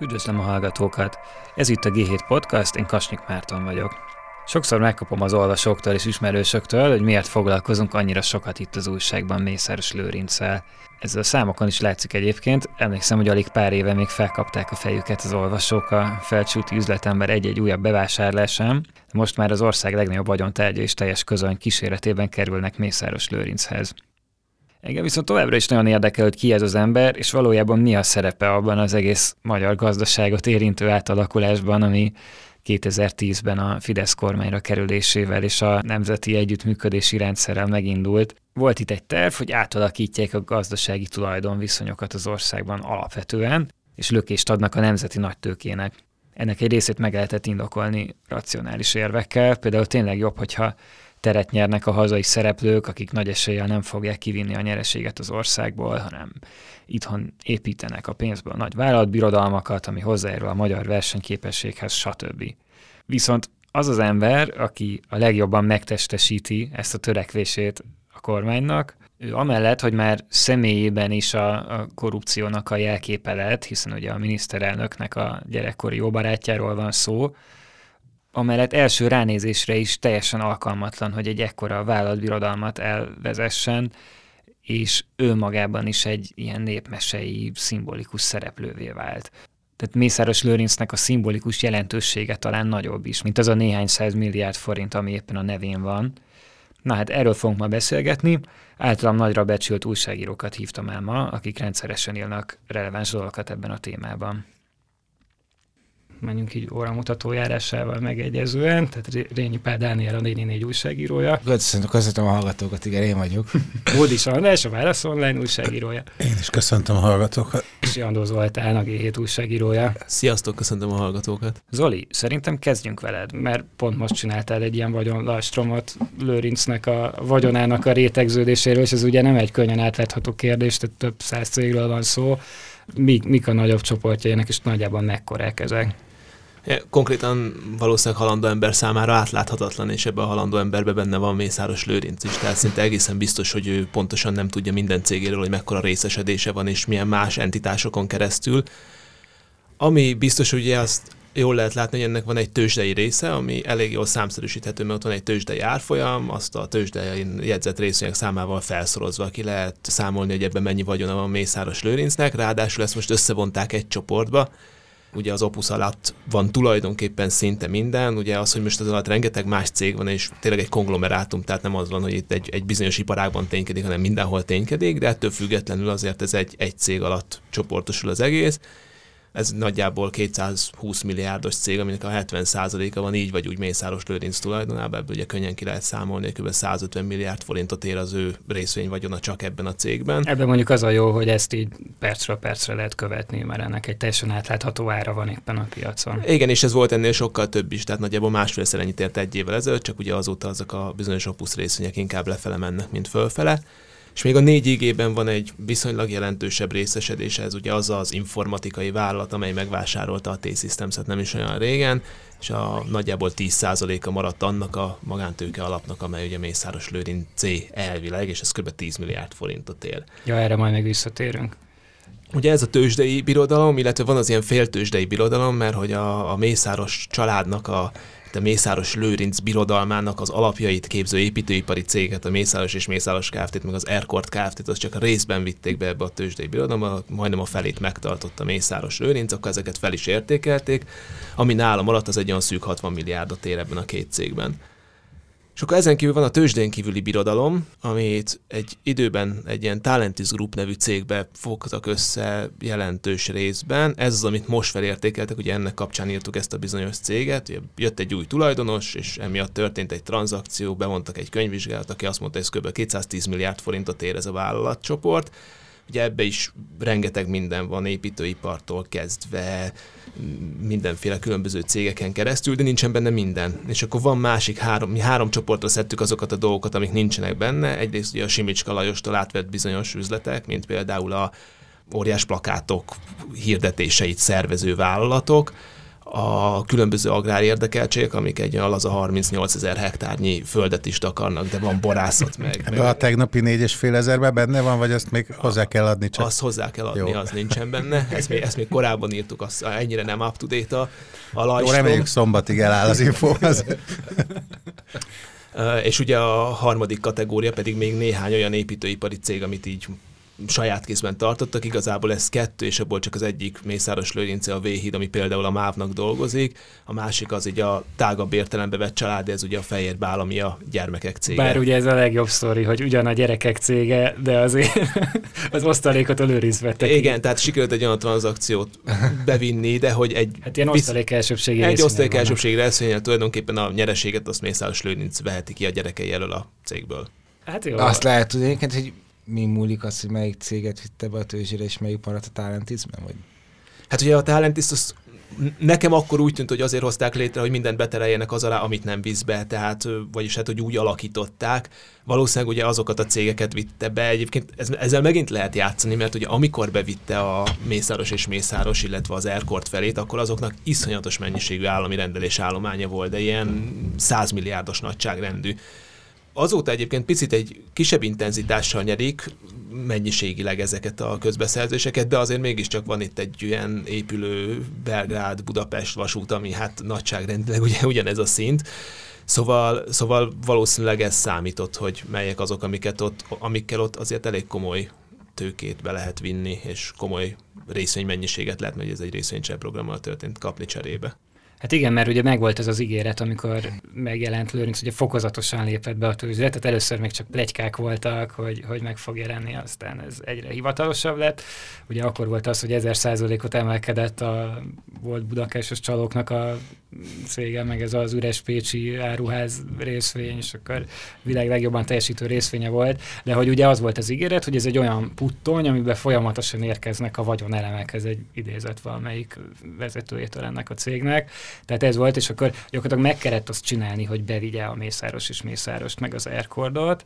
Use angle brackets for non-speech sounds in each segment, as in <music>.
Üdvözlöm a hallgatókat! Ez itt a G7 Podcast, én Kasnyik Márton vagyok. Sokszor megkapom az olvasóktól és ismerősöktől, hogy miért foglalkozunk annyira sokat itt az újságban Mészáros Lőrinccel. Ezzel a számokon is látszik egyébként, emlékszem, hogy alig pár éve még felkapták a fejüket az olvasók a felcsúti üzletember egy-egy újabb bevásárlásán, most már az ország legnagyobb vagyontárgya és teljes közöny kíséretében kerülnek Mészáros Lőrinchez. Engem viszont továbbra is nagyon érdekel, hogy ki ez az ember, és valójában mi a szerepe abban az egész magyar gazdaságot érintő átalakulásban, ami 2010-ben a Fidesz kormányra kerülésével és a nemzeti együttműködési rendszerrel megindult. Volt itt egy terv, hogy átalakítják a gazdasági tulajdonviszonyokat az országban alapvetően, és lökést adnak a nemzeti nagytőkének. Ennek egy részét meg lehetett indokolni racionális érvekkel, például tényleg jobb, hogyha teret nyernek a hazai szereplők, akik nagy eséllyel nem fogják kivinni a nyereséget az országból, hanem itthon építenek a pénzből nagy vállalatbirodalmakat, ami hozzájárul a magyar versenyképességhez, stb. Viszont az az ember, aki a legjobban megtestesíti ezt a törekvését a kormánynak, ő amellett, hogy már személyében is a, a korrupciónak a jelképe lett, hiszen ugye a miniszterelnöknek a gyerekkori jó barátjáról van szó, amellett első ránézésre is teljesen alkalmatlan, hogy egy ekkora vállalatbirodalmat elvezessen, és ő magában is egy ilyen népmesei, szimbolikus szereplővé vált. Tehát Mészáros Lőrincnek a szimbolikus jelentősége talán nagyobb is, mint az a néhány száz milliárd forint, ami éppen a nevén van. Na hát erről fogunk ma beszélgetni. Általam nagyra becsült újságírókat hívtam el ma, akik rendszeresen írnak releváns dolgokat ebben a témában menjünk így óramutató járásával megegyezően, tehát Rényi Pál Dániel a 444 újságírója. Köszönöm, köszöntöm a hallgatókat, igen, én vagyok. <laughs> Bódis András, a Válasz Online újságírója. Én is köszöntöm a hallgatókat. És Jandó Zoltán, a G7 újságírója. Sziasztok, köszöntöm a hallgatókat. Zoli, szerintem kezdjünk veled, mert pont most csináltál egy ilyen vagyonlastromot Lőrincnek a vagyonának a rétegződéséről, és ez ugye nem egy könnyen átlátható kérdés, tehát több száz cégről van szó. Mik, mik a nagyobb csoportjainak, és nagyjából mekkorák ezek? Konkrétan valószínűleg halandó ember számára átláthatatlan, és ebben a halandó emberben benne van Mészáros Lőrinc is, tehát szinte egészen biztos, hogy ő pontosan nem tudja minden cégéről, hogy mekkora részesedése van, és milyen más entitásokon keresztül. Ami biztos, ugye azt jól lehet látni, hogy ennek van egy tőzsdei része, ami elég jól számszerűsíthető, mert ott van egy tőzsdei árfolyam, azt a tőzsdei jegyzett részvények számával felszorozva ki lehet számolni, hogy ebben mennyi vagyona van Mészáros Lőrincnek, ráadásul ezt most összevonták egy csoportba, ugye az Opus alatt van tulajdonképpen szinte minden, ugye az, hogy most az alatt rengeteg más cég van, és tényleg egy konglomerátum, tehát nem az van, hogy itt egy, egy bizonyos iparágban ténykedik, hanem mindenhol ténykedik, de ettől függetlenül azért ez egy, egy cég alatt csoportosul az egész, ez nagyjából 220 milliárdos cég, aminek a 70%-a van így vagy úgy Mészáros Lőrinc tulajdonában, ebből ugye könnyen ki lehet számolni, kb. 150 milliárd forintot ér az ő részvény vagyona csak ebben a cégben. Ebben mondjuk az a jó, hogy ezt így percről percre lehet követni, mert ennek egy teljesen átlátható ára van éppen a piacon. Igen, és ez volt ennél sokkal több is, tehát nagyjából másfélszer ennyit ért egy évvel ezelőtt, csak ugye azóta azok a bizonyos opusz részvények inkább lefele mennek, mint fölfele. És még a 4 ig van egy viszonylag jelentősebb részesedése, ez ugye az az informatikai vállalat, amely megvásárolta a T-Systems-et nem is olyan régen, és a nagyjából 10%-a maradt annak a magántőke alapnak, amely ugye Mészáros Lőrin C elvileg, és ez kb. 10 milliárd forintot ér. Ja, erre majd még visszatérünk. Ugye ez a tőzsdei birodalom, illetve van az ilyen féltőzsdei birodalom, mert hogy a, a Mészáros családnak a a Mészáros Lőrinc birodalmának az alapjait képző építőipari céget, a Mészáros és Mészáros Kft-t, meg az Erkort Kft-t, az csak a részben vitték be ebbe a tőzsdei birodalomba, majdnem a felét megtartotta Mészáros Lőrinc, akkor ezeket fel is értékelték, ami nálam alatt az egy olyan szűk 60 milliárdot ér ebben a két cégben. És akkor ezen kívül van a tőzsdén kívüli birodalom, amit egy időben egy ilyen Talentis Group nevű cégbe fogtak össze jelentős részben. Ez az, amit most felértékeltek, ugye ennek kapcsán írtuk ezt a bizonyos céget. Ugye jött egy új tulajdonos, és emiatt történt egy tranzakció, bevontak egy könyvvizsgálat, aki azt mondta, hogy ez kb. 210 milliárd forintot ér ez a vállalatcsoport Ugye ebbe is rengeteg minden van, építőipartól kezdve, mindenféle különböző cégeken keresztül, de nincsen benne minden. És akkor van másik három, mi három csoportra szedtük azokat a dolgokat, amik nincsenek benne. Egyrészt ugye a Simicska Lajostól átvett bizonyos üzletek, mint például a óriás plakátok hirdetéseit szervező vállalatok, a különböző agrár érdekeltségek, amik egy az a 38 ezer hektárnyi földet is takarnak, de van borászat meg. meg. A tegnapi négy és fél ezerben benne van, vagy azt még hozzá kell adni? Csak... Azt hozzá kell adni, Jó. az nincsen benne. Ezt még, ezt még korábban írtuk, az ennyire nem up to date a, a Jó, reméljük szombatig eláll az info. Az. <laughs> és ugye a harmadik kategória pedig még néhány olyan építőipari cég, amit így saját kézben tartottak, igazából ez kettő, és abból csak az egyik Mészáros Lőrince a Véhíd, ami például a MÁV-nak dolgozik, a másik az ugye a tágabb értelembe vett család, ez ugye a Fehér Bál, ami a gyermekek cége. Bár ugye ez a legjobb sztori, hogy ugyan a gyerekek cége, de azért <laughs> az osztalékot a Lőrinc vette Igen, tehát sikerült egy olyan tranzakciót bevinni, de hogy egy... Hát ilyen osztalék elsőbségi Egy osztalék elsőbségi részvényel tulajdonképpen a nyereséget azt Mészáros Lőrinc veheti ki a gyerekei elől a cégből. Hát jó. Azt lehet tudni, hogy mi múlik az, hogy melyik céget vitte be a tőzsére, és melyik maradt a Talentisben? Vagy? Hát ugye a Talentis az nekem akkor úgy tűnt, hogy azért hozták létre, hogy mindent betereljenek az alá, amit nem visz be, tehát, vagyis hát, hogy úgy alakították. Valószínűleg ugye azokat a cégeket vitte be. Egyébként ezzel megint lehet játszani, mert ugye amikor bevitte a Mészáros és Mészáros, illetve az Airkort felét, akkor azoknak iszonyatos mennyiségű állami rendelés állománya volt, de ilyen 100 milliárdos nagyságrendű. Azóta egyébként picit egy kisebb intenzitással nyerik mennyiségileg ezeket a közbeszerzéseket, de azért mégiscsak van itt egy ilyen épülő Belgrád-Budapest vasút, ami hát nagyságrendileg ugye <laughs> ugyanez a szint. Szóval, szóval valószínűleg ez számított, hogy melyek azok, amiket ott, amikkel ott azért elég komoly tőkét be lehet vinni, és komoly részvénymennyiséget lehet, mert ez egy részvénycserprogrammal történt kapni cserébe. Hát igen, mert ugye megvolt ez az ígéret, amikor megjelent Lőrinc, ugye fokozatosan lépett be a tőzsdét, tehát először még csak plegykák voltak, hogy, hogy meg fog jelenni, aztán ez egyre hivatalosabb lett. Ugye akkor volt az, hogy 1000 százalékot emelkedett a volt budakásos csalóknak a cége, meg ez az üres pécsi áruház részvény, és akkor világ legjobban teljesítő részvénye volt, de hogy ugye az volt az ígéret, hogy ez egy olyan puttony, amiben folyamatosan érkeznek a vagyonelemek, ez egy idézet valamelyik vezetőjétől ennek a cégnek, tehát ez volt, és akkor gyakorlatilag meg kellett azt csinálni, hogy bevigye a Mészáros és Mészárost, meg az Aircordot,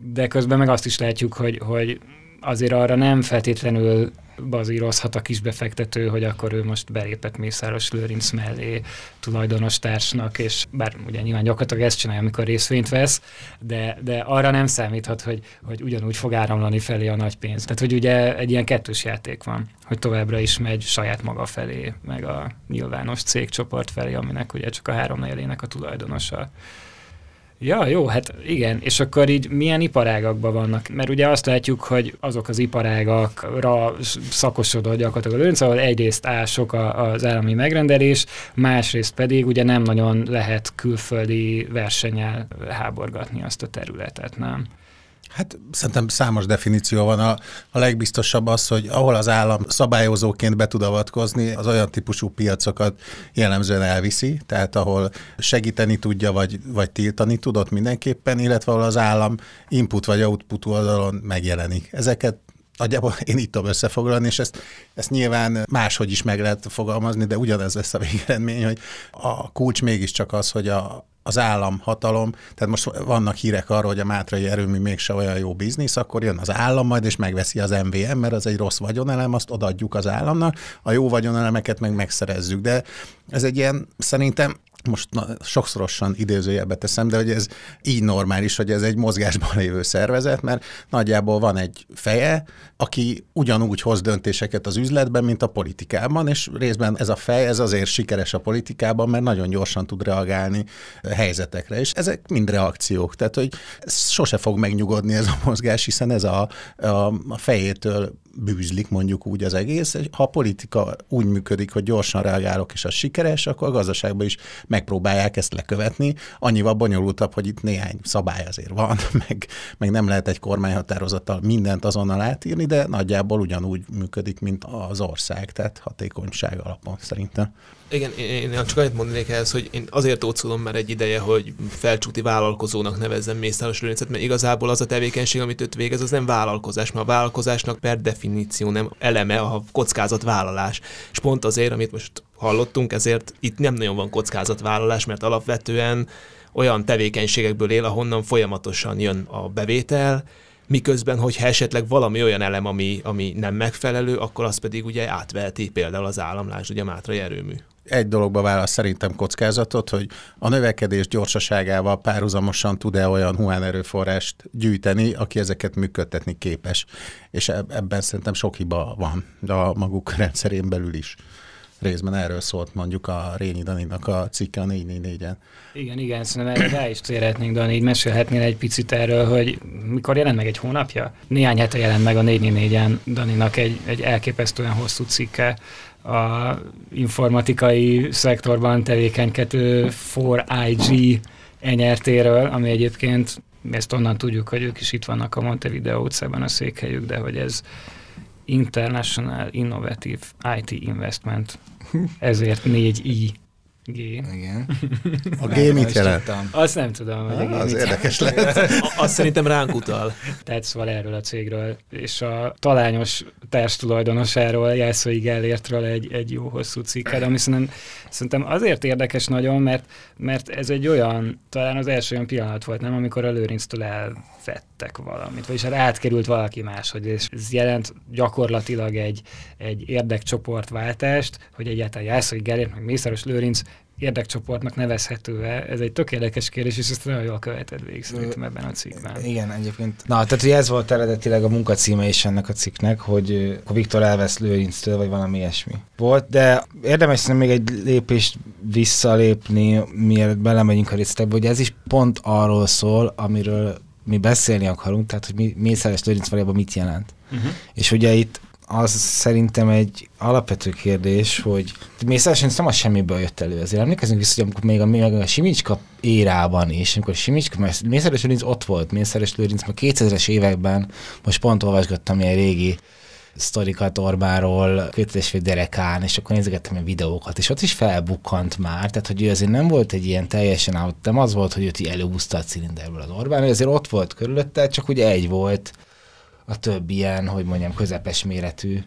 de közben meg azt is látjuk, hogy, hogy azért arra nem feltétlenül bazírozhat a kisbefektető, hogy akkor ő most belépett Mészáros Lőrinc mellé tulajdonos társnak, és bár ugye nyilván gyakorlatilag ezt csinálja, amikor részvényt vesz, de, de arra nem számíthat, hogy, hogy ugyanúgy fog áramlani felé a nagy pénz. Tehát, hogy ugye egy ilyen kettős játék van, hogy továbbra is megy saját maga felé, meg a nyilvános cégcsoport felé, aminek ugye csak a három élének a tulajdonosa. Ja, jó, hát igen, és akkor így milyen iparágakban vannak? Mert ugye azt látjuk, hogy azok az iparágakra szakosodott gyakorlatilag a lőnc, ahol egyrészt áll sok az állami megrendelés, másrészt pedig ugye nem nagyon lehet külföldi versenyel háborgatni azt a területet, nem? Hát szerintem számos definíció van. A, a legbiztosabb az, hogy ahol az állam szabályozóként be tud avatkozni, az olyan típusú piacokat jellemzően elviszi, tehát ahol segíteni tudja, vagy, vagy tiltani tudott mindenképpen, illetve ahol az állam input vagy output oldalon megjelenik. Ezeket nagyjából én itt tudom összefoglalni, és ezt, ezt nyilván máshogy is meg lehet fogalmazni, de ugyanez lesz a végeredmény, hogy a kulcs mégiscsak az, hogy a, az állam hatalom, tehát most vannak hírek arról, hogy a Mátrai erőmű mégse olyan jó biznisz, akkor jön az állam majd, és megveszi az MVM, mert az egy rossz vagyonelem, azt odaadjuk az államnak, a jó vagyonelemeket meg megszerezzük. De ez egy ilyen, szerintem most na, sokszorosan idézőjelbe teszem, de hogy ez így normális, hogy ez egy mozgásban lévő szervezet, mert nagyjából van egy feje, aki ugyanúgy hoz döntéseket az üzletben, mint a politikában, és részben ez a fej, ez azért sikeres a politikában, mert nagyon gyorsan tud reagálni helyzetekre, és ezek mind reakciók, tehát hogy sose fog megnyugodni ez a mozgás, hiszen ez a, a, a fejétől bűzlik mondjuk úgy az egész. Ha a politika úgy működik, hogy gyorsan reagálok, és az sikeres, akkor a gazdaságban is megpróbálják ezt lekövetni. Annyival bonyolultabb, hogy itt néhány szabály azért van, <laughs> meg, meg nem lehet egy kormányhatározattal mindent azonnal átírni, de nagyjából ugyanúgy működik, mint az ország, tehát hatékonyság alapon szerintem. Igen, én, én csak annyit mondanék ehhez, hogy én azért ócolom már egy ideje, hogy felcsúti vállalkozónak nevezzem Mészáros Lőrincet, mert igazából az a tevékenység, amit őt végez, az nem vállalkozás, mert a vállalkozásnak per definíció nem eleme a kockázatvállalás. És pont azért, amit most hallottunk, ezért itt nem nagyon van kockázatvállalás, mert alapvetően olyan tevékenységekből él, ahonnan folyamatosan jön a bevétel, miközben, hogyha esetleg valami olyan elem, ami, ami nem megfelelő, akkor az pedig ugye átveheti például az államlás, ugye a Mátrai erőmű. Egy dologba válasz szerintem kockázatot, hogy a növekedés gyorsaságával párhuzamosan tud-e olyan huán erőforrást gyűjteni, aki ezeket működtetni képes. És ebben szerintem sok hiba van, a maguk <laughs> rendszerén belül is részben erről szólt mondjuk a Rényi Daninak a cikke a 444-en. Igen, igen, szerintem erre rá is térhetnénk, Dani, így mesélhetnél egy picit erről, hogy mikor jelent meg egy hónapja? Néhány hete jelent meg a 444-en Daninak egy, egy elképesztően hosszú cikke a informatikai szektorban tevékenykedő 4IG enyertéről, ami egyébként ezt onnan tudjuk, hogy ők is itt vannak a Montevideo utcában a székhelyük, de hogy ez International Innovative IT Investment, ezért 4I. G. Igen. <laughs> A G mit jelent? Azt nem tudom, hogy ah, az érdekes lehet. Azt szerintem ránk utal. Tehát szóval erről a cégről, és a talányos társtulajdonosáról, Jászai Gellértről egy, egy jó hosszú cikket, ami szerintem, szerintem azért érdekes nagyon, mert, mert ez egy olyan, talán az első olyan pillanat volt, nem, amikor a Lőrinctől elvettek valamit, vagyis hát átkerült valaki máshoz, és ez jelent gyakorlatilag egy, egy érdekcsoportváltást, hogy egyáltalán Jászai Gellért, meg Mészáros Lőrinc érdekcsoportnak nevezhető-e? Ez egy tök érdekes kérdés, és ezt nagyon jól követed végig szerintem ebben a cikkben. Igen, egyébként. Na, tehát ugye ez volt eredetileg a munkacíme is ennek a cikknek, hogy akkor Viktor elvesz Lőrinctől, vagy valami ilyesmi. Volt, de érdemes szerintem még egy lépést visszalépni, mielőtt belemegyünk a részletekbe, hogy ez is pont arról szól, amiről mi beszélni akarunk, tehát hogy mi, Mészáros Lőrinc valójában mit jelent. Uh-huh. És ugye itt az szerintem egy alapvető kérdés, hogy Mészáros Lőrinc nem a semmiből jött elő. Azért emlékezünk vissza, hogy amikor még a, még a Simicska érában is, amikor Simicska, mert Mészáros Lőrinc ott volt, Mészáros Lőrinc már 2000-es években, most pont olvasgattam ilyen régi sztorikat Orbáról, kötésfő derekán, és akkor nézegettem a videókat, és ott is felbukkant már, tehát hogy ő azért nem volt egy ilyen teljesen out, nem az volt, hogy őt így előhúzta a cilinderből az Orbán, azért ott volt körülötte, csak ugye egy volt a több ilyen, hogy mondjam, közepes méretű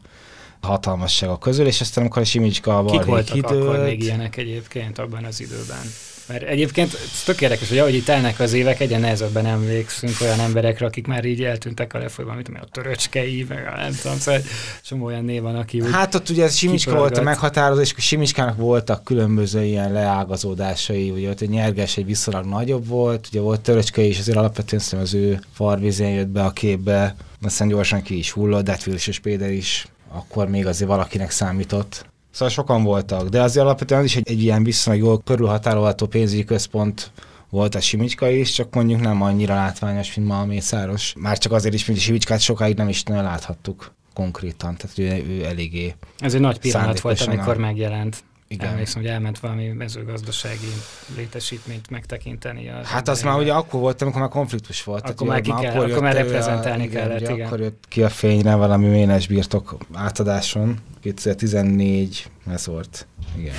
hatalmasságok közül, és aztán amikor a Simicska Kik voltak időt, akkor még ilyenek egyébként abban az időben? Mert egyébként ez tök érdekes, hogy ahogy itt telnek az évek, egyre nehezebben emlékszünk olyan emberekre, akik már így eltűntek a lefolyban, mint a töröcskei, meg a nem tudom, szóval csomó olyan név van, aki úgy Hát ott ugye ez Simicska volt a meghatározó, és Simicskának voltak különböző ilyen leágazódásai, ugye ott egy nyerges egy viszonylag nagyobb volt, ugye volt töröcskei is, azért alapvetően az ő farvizén jött be a képbe, aztán gyorsan ki is hullott, de hát és Péter is akkor még azért valakinek számított. Szóval sokan voltak, de azért alapvetően az is egy, egy ilyen viszonylag jól körülhatárolható pénzügyi központ volt a Simicska is, csak mondjuk nem annyira látványos, mint ma a Mészáros. Már csak azért is, mint a Simicskát sokáig nem is nagyon láthattuk konkrétan, tehát ő, ő eléggé Ez egy nagy pillanat volt, amikor megjelent. Igen. Emlékszem, hogy elment valami mezőgazdasági létesítményt megtekinteni. Az hát az már ugye akkor volt, amikor már konfliktus volt. Akkor már, ki kell, akkor, akkor már reprezentálni a, kellett, igen, igen. Akkor jött ki a fényre valami ménes birtok átadáson. 2014 ez volt. Igen.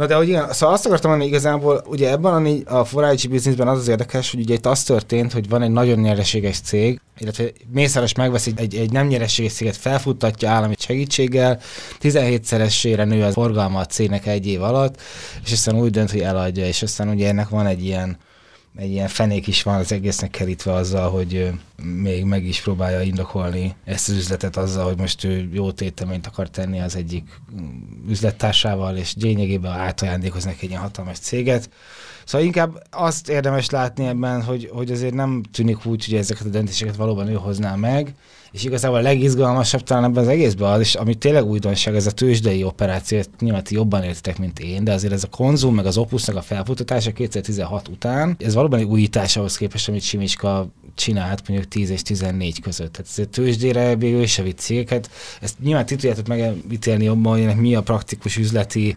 Na de hogy igen, szóval azt akartam mondani igazából, ugye ebben a, a forrágyi bizniszben az az érdekes, hogy ugye itt az történt, hogy van egy nagyon nyereséges cég, illetve Mészáros megvesz egy, egy, nem nyereséges céget, felfuttatja állami segítséggel, 17-szeresére nő a forgalma a cégnek egy év alatt, és aztán úgy dönt, hogy eladja, és aztán ugye ennek van egy ilyen egy ilyen fenék is van az egésznek kerítve azzal, hogy még meg is próbálja indokolni ezt az üzletet azzal, hogy most ő jó téteményt akar tenni az egyik mm, üzlettársával, és lényegében átajándékoz neki egy ilyen hatalmas céget. Szóval inkább azt érdemes látni ebben, hogy, hogy azért nem tűnik úgy, hogy ezeket a döntéseket valóban ő hozná meg, és igazából a legizgalmasabb talán ebben az egészben az, és ami tényleg újdonság, ez a tőzsdei operáció, nyilván ti jobban értitek, mint én, de azért ez a konzum, meg az opusznak a felfutatása 2016 után, ez valóban egy újítás ahhoz képest, amit Simicska csinált mondjuk 10 és 14 között. Tehát ez tőzsdére végül is a cégeket. Ezt nyilván ti tudjátok megítélni jobban, hogy mi a praktikus üzleti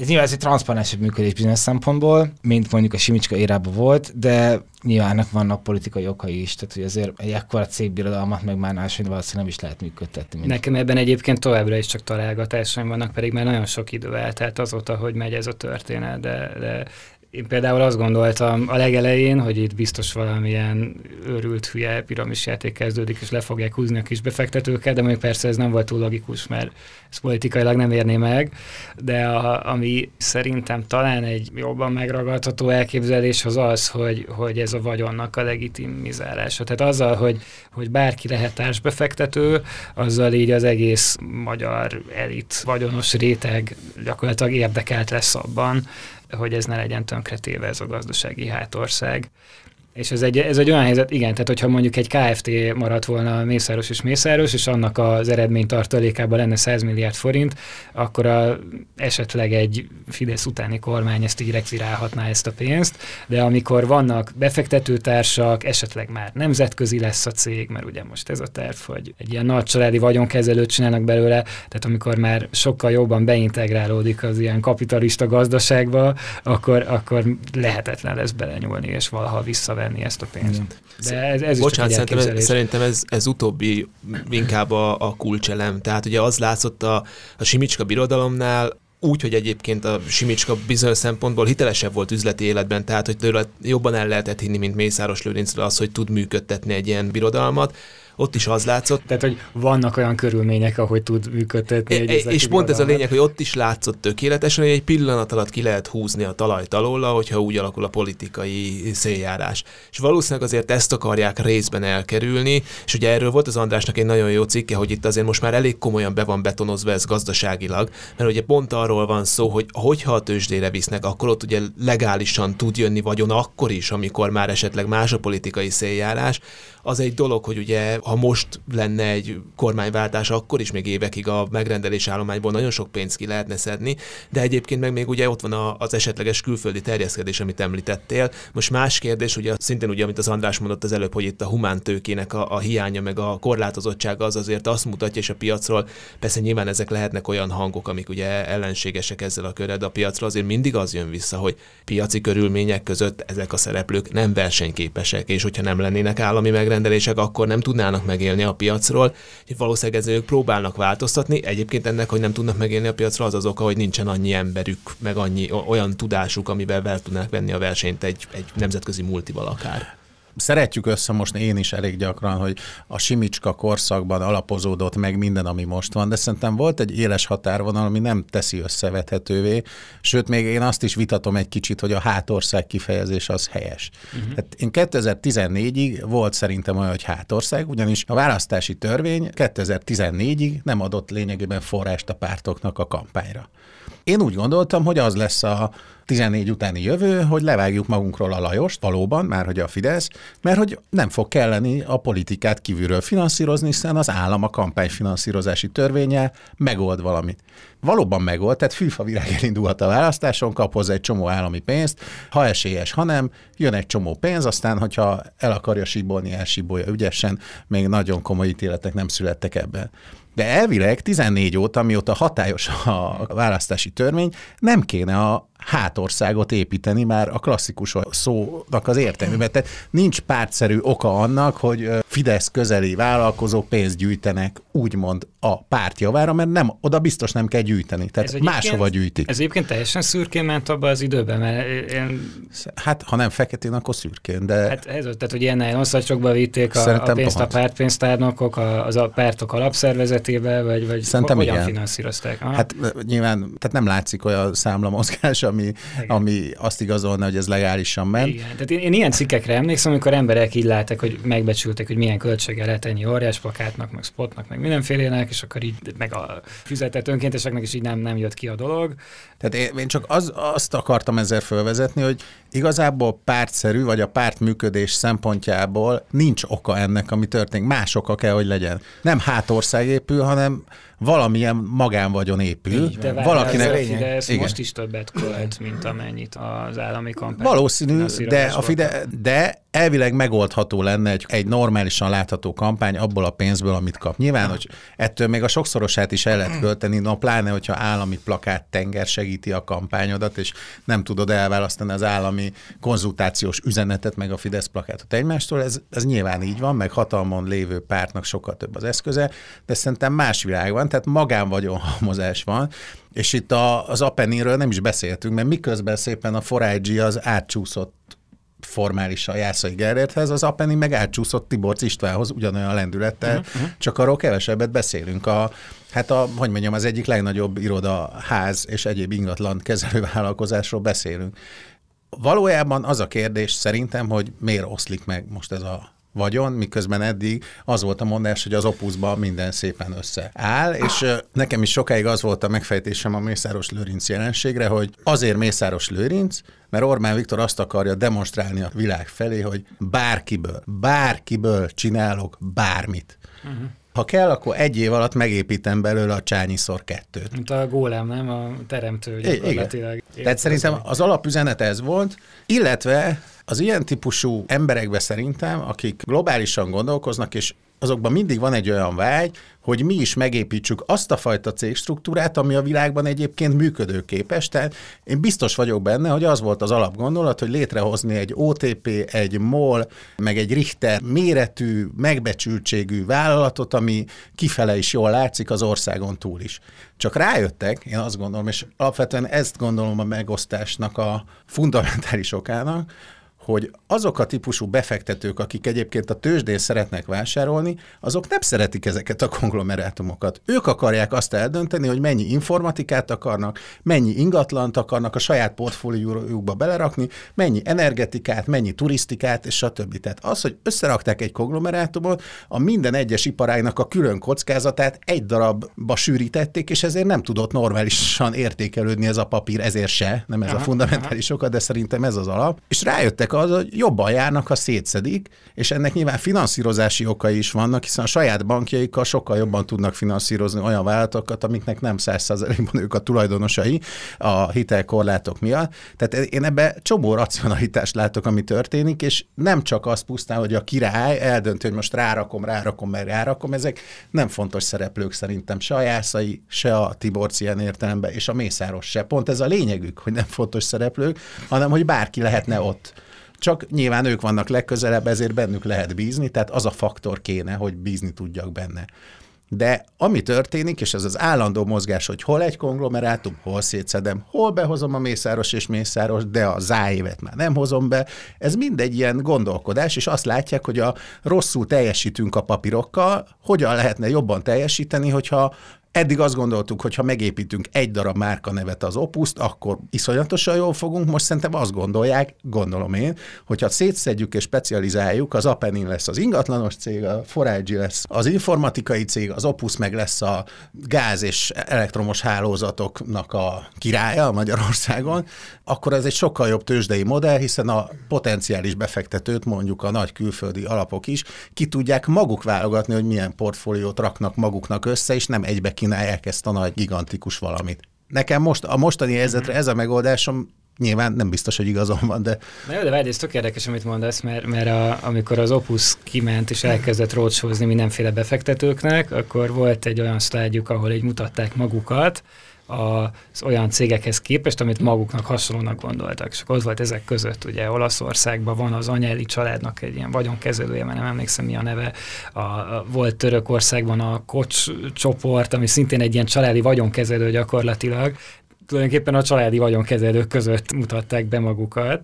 ez nyilván ez egy transzparensebb működés bizonyos szempontból, mint mondjuk a Simicska érában volt, de nyilván ennek vannak politikai okai is, tehát hogy azért egy ekkora cégbirodalmat meg már máshogy valószínűleg nem is lehet működtetni. Mint. Nekem ebben egyébként továbbra is csak találgatásaim vannak, pedig már nagyon sok idő eltelt azóta, hogy megy ez a történet, de, de Én például azt gondoltam a legelején, hogy itt biztos valamilyen őrült hülye piramis játék kezdődik, és le fogják húzni a kis befektetőket, de még persze ez nem volt túl logikus, mert ez politikailag nem érné meg, de a, ami szerintem talán egy jobban megragadható elképzelés az az, hogy, hogy ez a vagyonnak a legitimizálása. Tehát azzal, hogy, hogy bárki lehet társbefektető, azzal így az egész magyar elit vagyonos réteg gyakorlatilag érdekelt lesz abban, hogy ez ne legyen tönkretéve ez a gazdasági hátország. És ez egy, ez egy olyan helyzet, igen, tehát hogyha mondjuk egy KFT maradt volna Mészáros és Mészáros, és annak az eredmény tartalékában lenne 100 milliárd forint, akkor a, esetleg egy Fidesz utáni kormány ezt így rekvirálhatná ezt a pénzt, de amikor vannak befektetőtársak, esetleg már nemzetközi lesz a cég, mert ugye most ez a terv, hogy egy ilyen nagy családi vagyonkezelőt csinálnak belőle, tehát amikor már sokkal jobban beintegrálódik az ilyen kapitalista gazdaságba, akkor, akkor lehetetlen lesz belenyúlni, és valaha visszavenni venni ezt a pénzt. De ez, ez Bocsánat, szerintem, ez, szerintem ez, ez utóbbi inkább a, a kulcselem. Tehát ugye az látszott a, a Simicska birodalomnál, úgy, hogy egyébként a Simicska bizonyos szempontból hitelesebb volt üzleti életben, tehát hogy tőle jobban el lehetett hinni, mint Mészáros Lőrincről az, hogy tud működtetni egy ilyen birodalmat ott is az látszott. Tehát, hogy vannak olyan körülmények, ahogy tud működtetni egy És pont ez a lényeg, hogy ott is látszott tökéletesen, hogy egy pillanat alatt ki lehet húzni a talajt alól, hogyha úgy alakul a politikai széljárás. És valószínűleg azért ezt akarják részben elkerülni, és ugye erről volt az Andrásnak egy nagyon jó cikke, hogy itt azért most már elég komolyan be van betonozva ez gazdaságilag, mert ugye pont arról van szó, hogy hogyha a tőzsdére visznek, akkor ott ugye legálisan tud jönni vagyon akkor is, amikor már esetleg más a politikai széljárás, az egy dolog, hogy ugye ha most lenne egy kormányváltás, akkor is még évekig a megrendelés állományból nagyon sok pénzt ki lehetne szedni, de egyébként meg még ugye ott van az esetleges külföldi terjeszkedés, amit említettél. Most más kérdés, ugye szintén ugye, amit az András mondott az előbb, hogy itt a humántőkének a, a hiánya, meg a korlátozottsága az azért azt mutatja, és a piacról persze nyilván ezek lehetnek olyan hangok, amik ugye ellenségesek ezzel a körrel, de a piacról azért mindig az jön vissza, hogy piaci körülmények között ezek a szereplők nem versenyképesek, és hogyha nem lennének állami megrendelések, megrendelések, akkor nem tudnának megélni a piacról, hogy valószínűleg ezzel ők próbálnak változtatni. Egyébként ennek, hogy nem tudnak megélni a piacról, az az oka, hogy nincsen annyi emberük, meg annyi olyan tudásuk, amivel fel tudnák venni a versenyt egy, egy nemzetközi multival akár szeretjük összemosni én is elég gyakran, hogy a Simicska korszakban alapozódott meg minden, ami most van, de szerintem volt egy éles határvonal, ami nem teszi összevethetővé, sőt, még én azt is vitatom egy kicsit, hogy a hátország kifejezés az helyes. Uh-huh. Hát én 2014-ig volt szerintem olyan, hogy hátország, ugyanis a választási törvény 2014-ig nem adott lényegében forrást a pártoknak a kampányra. Én úgy gondoltam, hogy az lesz a 14 utáni jövő, hogy levágjuk magunkról a Lajost, valóban, már hogy a Fidesz, mert hogy nem fog kelleni a politikát kívülről finanszírozni, hiszen az állam a kampányfinanszírozási törvénye megold valamit. Valóban megold, tehát fűfa virág elindulhat a választáson, kap hozzá egy csomó állami pénzt, ha esélyes, ha nem, jön egy csomó pénz, aztán, hogyha el akarja síbolni, elsíbolja ügyesen, még nagyon komoly ítéletek nem születtek ebben. De elvileg 14 óta, mióta hatályos a választási törvény, nem kéne a hátországot építeni már a klasszikus szónak az értelmében. Tehát nincs pártszerű oka annak, hogy Fidesz közeli vállalkozók pénzt gyűjtenek úgymond a párt javára, mert nem, oda biztos nem kell gyűjteni. Tehát ez máshova gyűjtik. Ez egyébként teljesen szürkén ment abba az időben, mert én... Hát, ha nem feketén, akkor szürkén, de... Hát ez, tehát, hogy ilyen osztacsokba vitték a, a pénzt pont. a pártpénztárnokok, a, az a pártok alapszervezetébe, vagy, vagy Szerintem hogyan igen. finanszírozták? Aha. Hát nyilván, tehát nem látszik olyan számlamozgás, ami, ami azt igazolna, hogy ez legálisan ment. Igen. Tehát én, én ilyen cikkekre emlékszem, amikor emberek így látták, hogy megbecsültek, hogy milyen költsége lehet ennyi óriás plakátnak, meg spotnak, meg mindenfélének, és akkor így, meg a fizetett önkénteseknek is így nem, nem jött ki a dolog. Tehát én, csak az, azt akartam ezzel fölvezetni, hogy igazából pártszerű, vagy a párt működés szempontjából nincs oka ennek, ami történik. Más oka kell, hogy legyen. Nem hátország épül, hanem valamilyen magánvagyon épül. de valakinek... Ez most is többet költ, mint amennyit az állami kampány. Valószínű, de, a Fide, de elvileg megoldható lenne egy, egy normálisan látható kampány abból a pénzből, amit kap. Nyilván, hogy ettől még a sokszorosát is el lehet költeni, no pláne, hogyha állami plakát tenger segíti a kampányodat, és nem tudod elválasztani az állami konzultációs üzenetet, meg a Fidesz plakátot egymástól. Ez, ez nyilván így van, meg hatalmon lévő pártnak sokkal több az eszköze, de szerintem más világ van. tehát magánvagyonhalmozás van, és itt a, az Apenninről nem is beszéltünk, mert miközben szépen a Forágyi az átcsúszott formálisan Jászai Gerérthez, az Apeni meg átcsúszott Tiborc Istvánhoz ugyanolyan lendülettel, uh-huh. csak arról kevesebbet beszélünk. A, hát a, hogy mondjam, az egyik legnagyobb irodaház és egyéb ingatlan kezelővállalkozásról beszélünk. Valójában az a kérdés szerintem, hogy miért oszlik meg most ez a vagyon, miközben eddig az volt a mondás, hogy az opuszban minden szépen összeáll, és nekem is sokáig az volt a megfejtésem a Mészáros Lőrinc jelenségre, hogy azért Mészáros Lőrinc, mert Orbán Viktor azt akarja demonstrálni a világ felé, hogy bárkiből, bárkiből csinálok bármit. Uh-huh. Ha kell, akkor egy év alatt megépítem belőle a csányiszor kettőt. Mint a gólem, nem? A teremtő gyakorlatilag. Igen. Tehát szerintem az alapüzenet ez volt, illetve az ilyen típusú emberekbe szerintem, akik globálisan gondolkoznak, és azokban mindig van egy olyan vágy, hogy mi is megépítsük azt a fajta cégstruktúrát, ami a világban egyébként működőképes. Tehát én biztos vagyok benne, hogy az volt az alapgondolat, hogy létrehozni egy OTP, egy MOL, meg egy Richter méretű, megbecsültségű vállalatot, ami kifele is jól látszik az országon túl is. Csak rájöttek, én azt gondolom, és alapvetően ezt gondolom a megosztásnak a fundamentális okának, hogy azok a típusú befektetők, akik egyébként a tőzsdén szeretnek vásárolni, azok nem szeretik ezeket a konglomerátumokat. Ők akarják azt eldönteni, hogy mennyi informatikát akarnak, mennyi ingatlant akarnak a saját portfóliójukba belerakni, mennyi energetikát, mennyi turisztikát, és stb. Tehát az, hogy összerakták egy konglomerátumot, a minden egyes iparágnak a külön kockázatát egy darabba sűrítették, és ezért nem tudott normálisan értékelődni ez a papír, ezért se, nem ez aha, a fundamentális oka, de szerintem ez az alap. És rájöttek az, hogy jobban járnak, ha szétszedik, és ennek nyilván finanszírozási okai is vannak, hiszen a saját bankjaikkal sokkal jobban tudnak finanszírozni olyan vállalatokat, amiknek nem százszerzelékben ők a tulajdonosai a hitelkorlátok miatt. Tehát én ebbe csomó racionalitást látok, ami történik, és nem csak az pusztán, hogy a király eldönti, hogy most rárakom, rárakom, mert rárakom, ezek nem fontos szereplők szerintem, se a Jászai, se a Tiborci ilyen értelemben, és a Mészáros se. Pont ez a lényegük, hogy nem fontos szereplők, hanem hogy bárki lehetne ott csak nyilván ők vannak legközelebb, ezért bennük lehet bízni, tehát az a faktor kéne, hogy bízni tudjak benne. De ami történik, és ez az állandó mozgás, hogy hol egy konglomerátum, hol szétszedem, hol behozom a mészáros és mészáros, de a záévet már nem hozom be, ez mindegy ilyen gondolkodás, és azt látják, hogy a rosszul teljesítünk a papírokkal, hogyan lehetne jobban teljesíteni, hogyha Eddig azt gondoltuk, hogy ha megépítünk egy darab márkanevet az opuszt, akkor iszonyatosan jól fogunk. Most szerintem azt gondolják, gondolom én, hogyha szétszedjük és specializáljuk, az Apenin lesz az ingatlanos cég, a Forage lesz az informatikai cég, az Opus meg lesz a gáz és elektromos hálózatoknak a királya Magyarországon, akkor ez egy sokkal jobb tőzsdei modell, hiszen a potenciális befektetőt, mondjuk a nagy külföldi alapok is, ki tudják maguk válogatni, hogy milyen portfóliót raknak maguknak össze, és nem egybe kínálják ezt a nagy, gigantikus valamit. Nekem most a mostani helyzetre ez a megoldásom Nyilván nem biztos, hogy igazam van, de... Na jó, de várj, ez tök érdekes, amit mondasz, mert, mert a, amikor az Opus kiment és elkezdett rócsózni mindenféle befektetőknek, akkor volt egy olyan szlájdjuk, ahol így mutatták magukat, az olyan cégekhez képest, amit maguknak hasonlónak gondoltak. És az volt ezek között, ugye Olaszországban van az Anyeli családnak egy ilyen vagyonkezelője, mert nem emlékszem mi a neve, a, a, volt Törökországban a Kocs csoport, ami szintén egy ilyen családi vagyonkezelő gyakorlatilag, tulajdonképpen a családi vagyonkezelők között mutatták be magukat,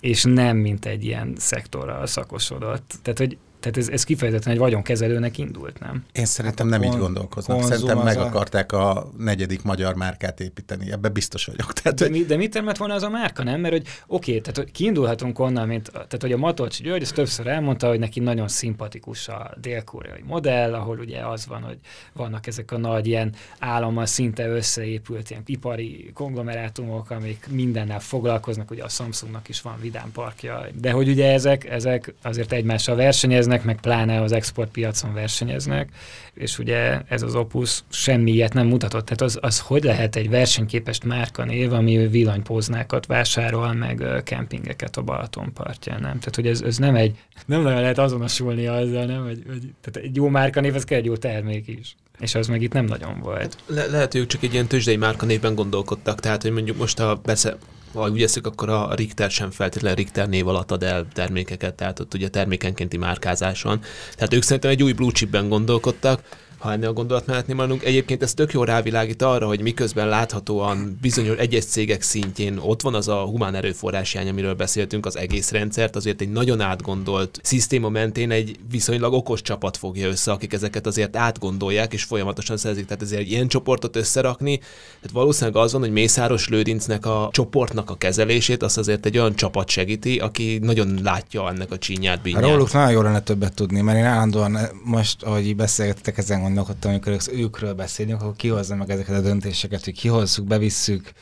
és nem mint egy ilyen szektorral szakosodott. Tehát, hogy tehát ez, ez kifejezetten egy vagyonkezelőnek indult, nem? Én szerintem nem így gondolkoznak. Szerintem meg akarták a negyedik magyar márkát építeni. Ebbe biztos vagyok. <laughs> Tehát, de, mi, de mit termett volna az a márka, nem? Mert hogy oké, okay, tehát hogy kiindulhatunk onnan, mint, tehát hogy a Matolcs György ezt többször elmondta, hogy neki nagyon szimpatikus a dél-koreai modell, ahol ugye az van, hogy vannak ezek a nagy ilyen állammal szinte összeépült ilyen ipari konglomerátumok, amik mindennel foglalkoznak, ugye a Samsungnak is van vidám parkja, de hogy ugye ezek, ezek azért egymással versenyeznek, versenyeznek, meg pláne az exportpiacon versenyeznek, és ugye ez az Opus semmi ilyet nem mutatott. Tehát az, az hogy lehet egy versenyképes név, ami villanypóznákat vásárol, meg kempingeket a Balaton partján, nem? Tehát, hogy ez, ez nem egy, nem nagyon lehet azonosulni azzal, nem? Hogy, hogy, tehát egy jó név, ez kell egy jó termék is. És az meg itt nem nagyon volt. Le- lehet, hogy ők csak egy ilyen tőzsdei névben gondolkodtak, tehát, hogy mondjuk most a besze, ha úgy eszik, akkor a Richter sem feltétlenül Richter név alatt ad el termékeket, tehát ott ugye termékenkénti márkázás van. Tehát ők szerintem egy új blue chipben gondolkodtak, ha ennél a gondolatmenetnél maradunk. Egyébként ez tök jól rávilágít arra, hogy miközben láthatóan bizonyos egyes cégek szintjén ott van az a humán erőforrás hiány, amiről beszéltünk, az egész rendszert, azért egy nagyon átgondolt szisztéma mentén egy viszonylag okos csapat fogja össze, akik ezeket azért átgondolják és folyamatosan szerzik. Tehát ezért egy ilyen csoportot összerakni, tehát valószínűleg az van, hogy Mészáros Lőrincnek a csoportnak a kezelését, azt azért egy olyan csapat segíti, aki nagyon látja ennek a csínyát, bínyát. Róluk nagyon jó lenne többet tudni, mert én állandóan most, ahogy beszélgettek, ezen gondolkodtam, amikor őkről beszélünk, akkor kihozza meg ezeket a döntéseket, hogy kihozzuk, bevisszük,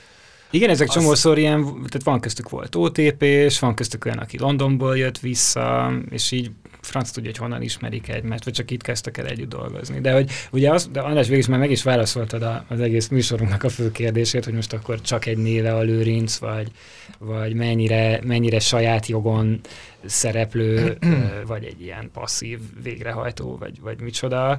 igen, ezek az... csomószor ilyen, tehát van köztük volt OTP, és van köztük olyan, aki Londonból jött vissza, és így franc tudja, hogy honnan ismerik egymást, vagy csak itt kezdtek el együtt dolgozni. De hogy ugye az, de András végig már meg is válaszoltad a, az egész műsorunknak a fő kérdését, hogy most akkor csak egy néve a lőrinc, vagy, vagy mennyire, mennyire saját jogon szereplő, vagy egy ilyen passzív végrehajtó, vagy, vagy micsoda.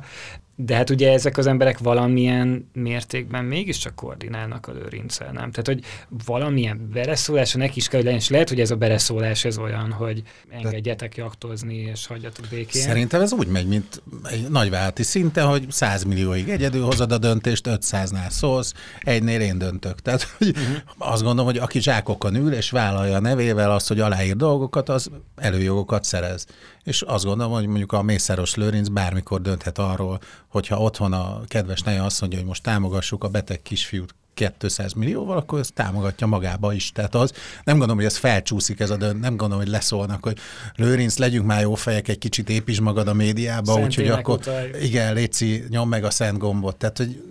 De hát ugye ezek az emberek valamilyen mértékben mégiscsak koordinálnak a lőrincsel, nem? Tehát, hogy valamilyen beleszólása neki is kell, hogy legyen, és lehet, hogy ez a beleszólás ez olyan, hogy engedjetek jaktozni, és hagyjatok békén. Szerintem ez úgy megy, mint egy nagyvállalati szinte, hogy 100 millióig egyedül hozod a döntést, 500-nál szólsz, egynél én döntök. Tehát, hogy uh-huh. azt gondolom, hogy aki zsákokon ül, és vállalja a nevével azt, hogy aláír dolgokat, az előjogokat szerez. És azt gondolom, hogy mondjuk a Mészáros Lőrinc bármikor dönthet arról, hogyha otthon a kedves neje azt mondja, hogy most támogassuk a beteg kisfiút 200 millióval, akkor ezt támogatja magába is. Tehát az, nem gondolom, hogy ez felcsúszik ez a dönt, nem gondolom, hogy leszólnak, hogy Lőrinc, legyünk már jó fejek, egy kicsit építs magad a médiába, úgyhogy akkor utaljuk. igen, Léci, nyom meg a szent gombot. Tehát, hogy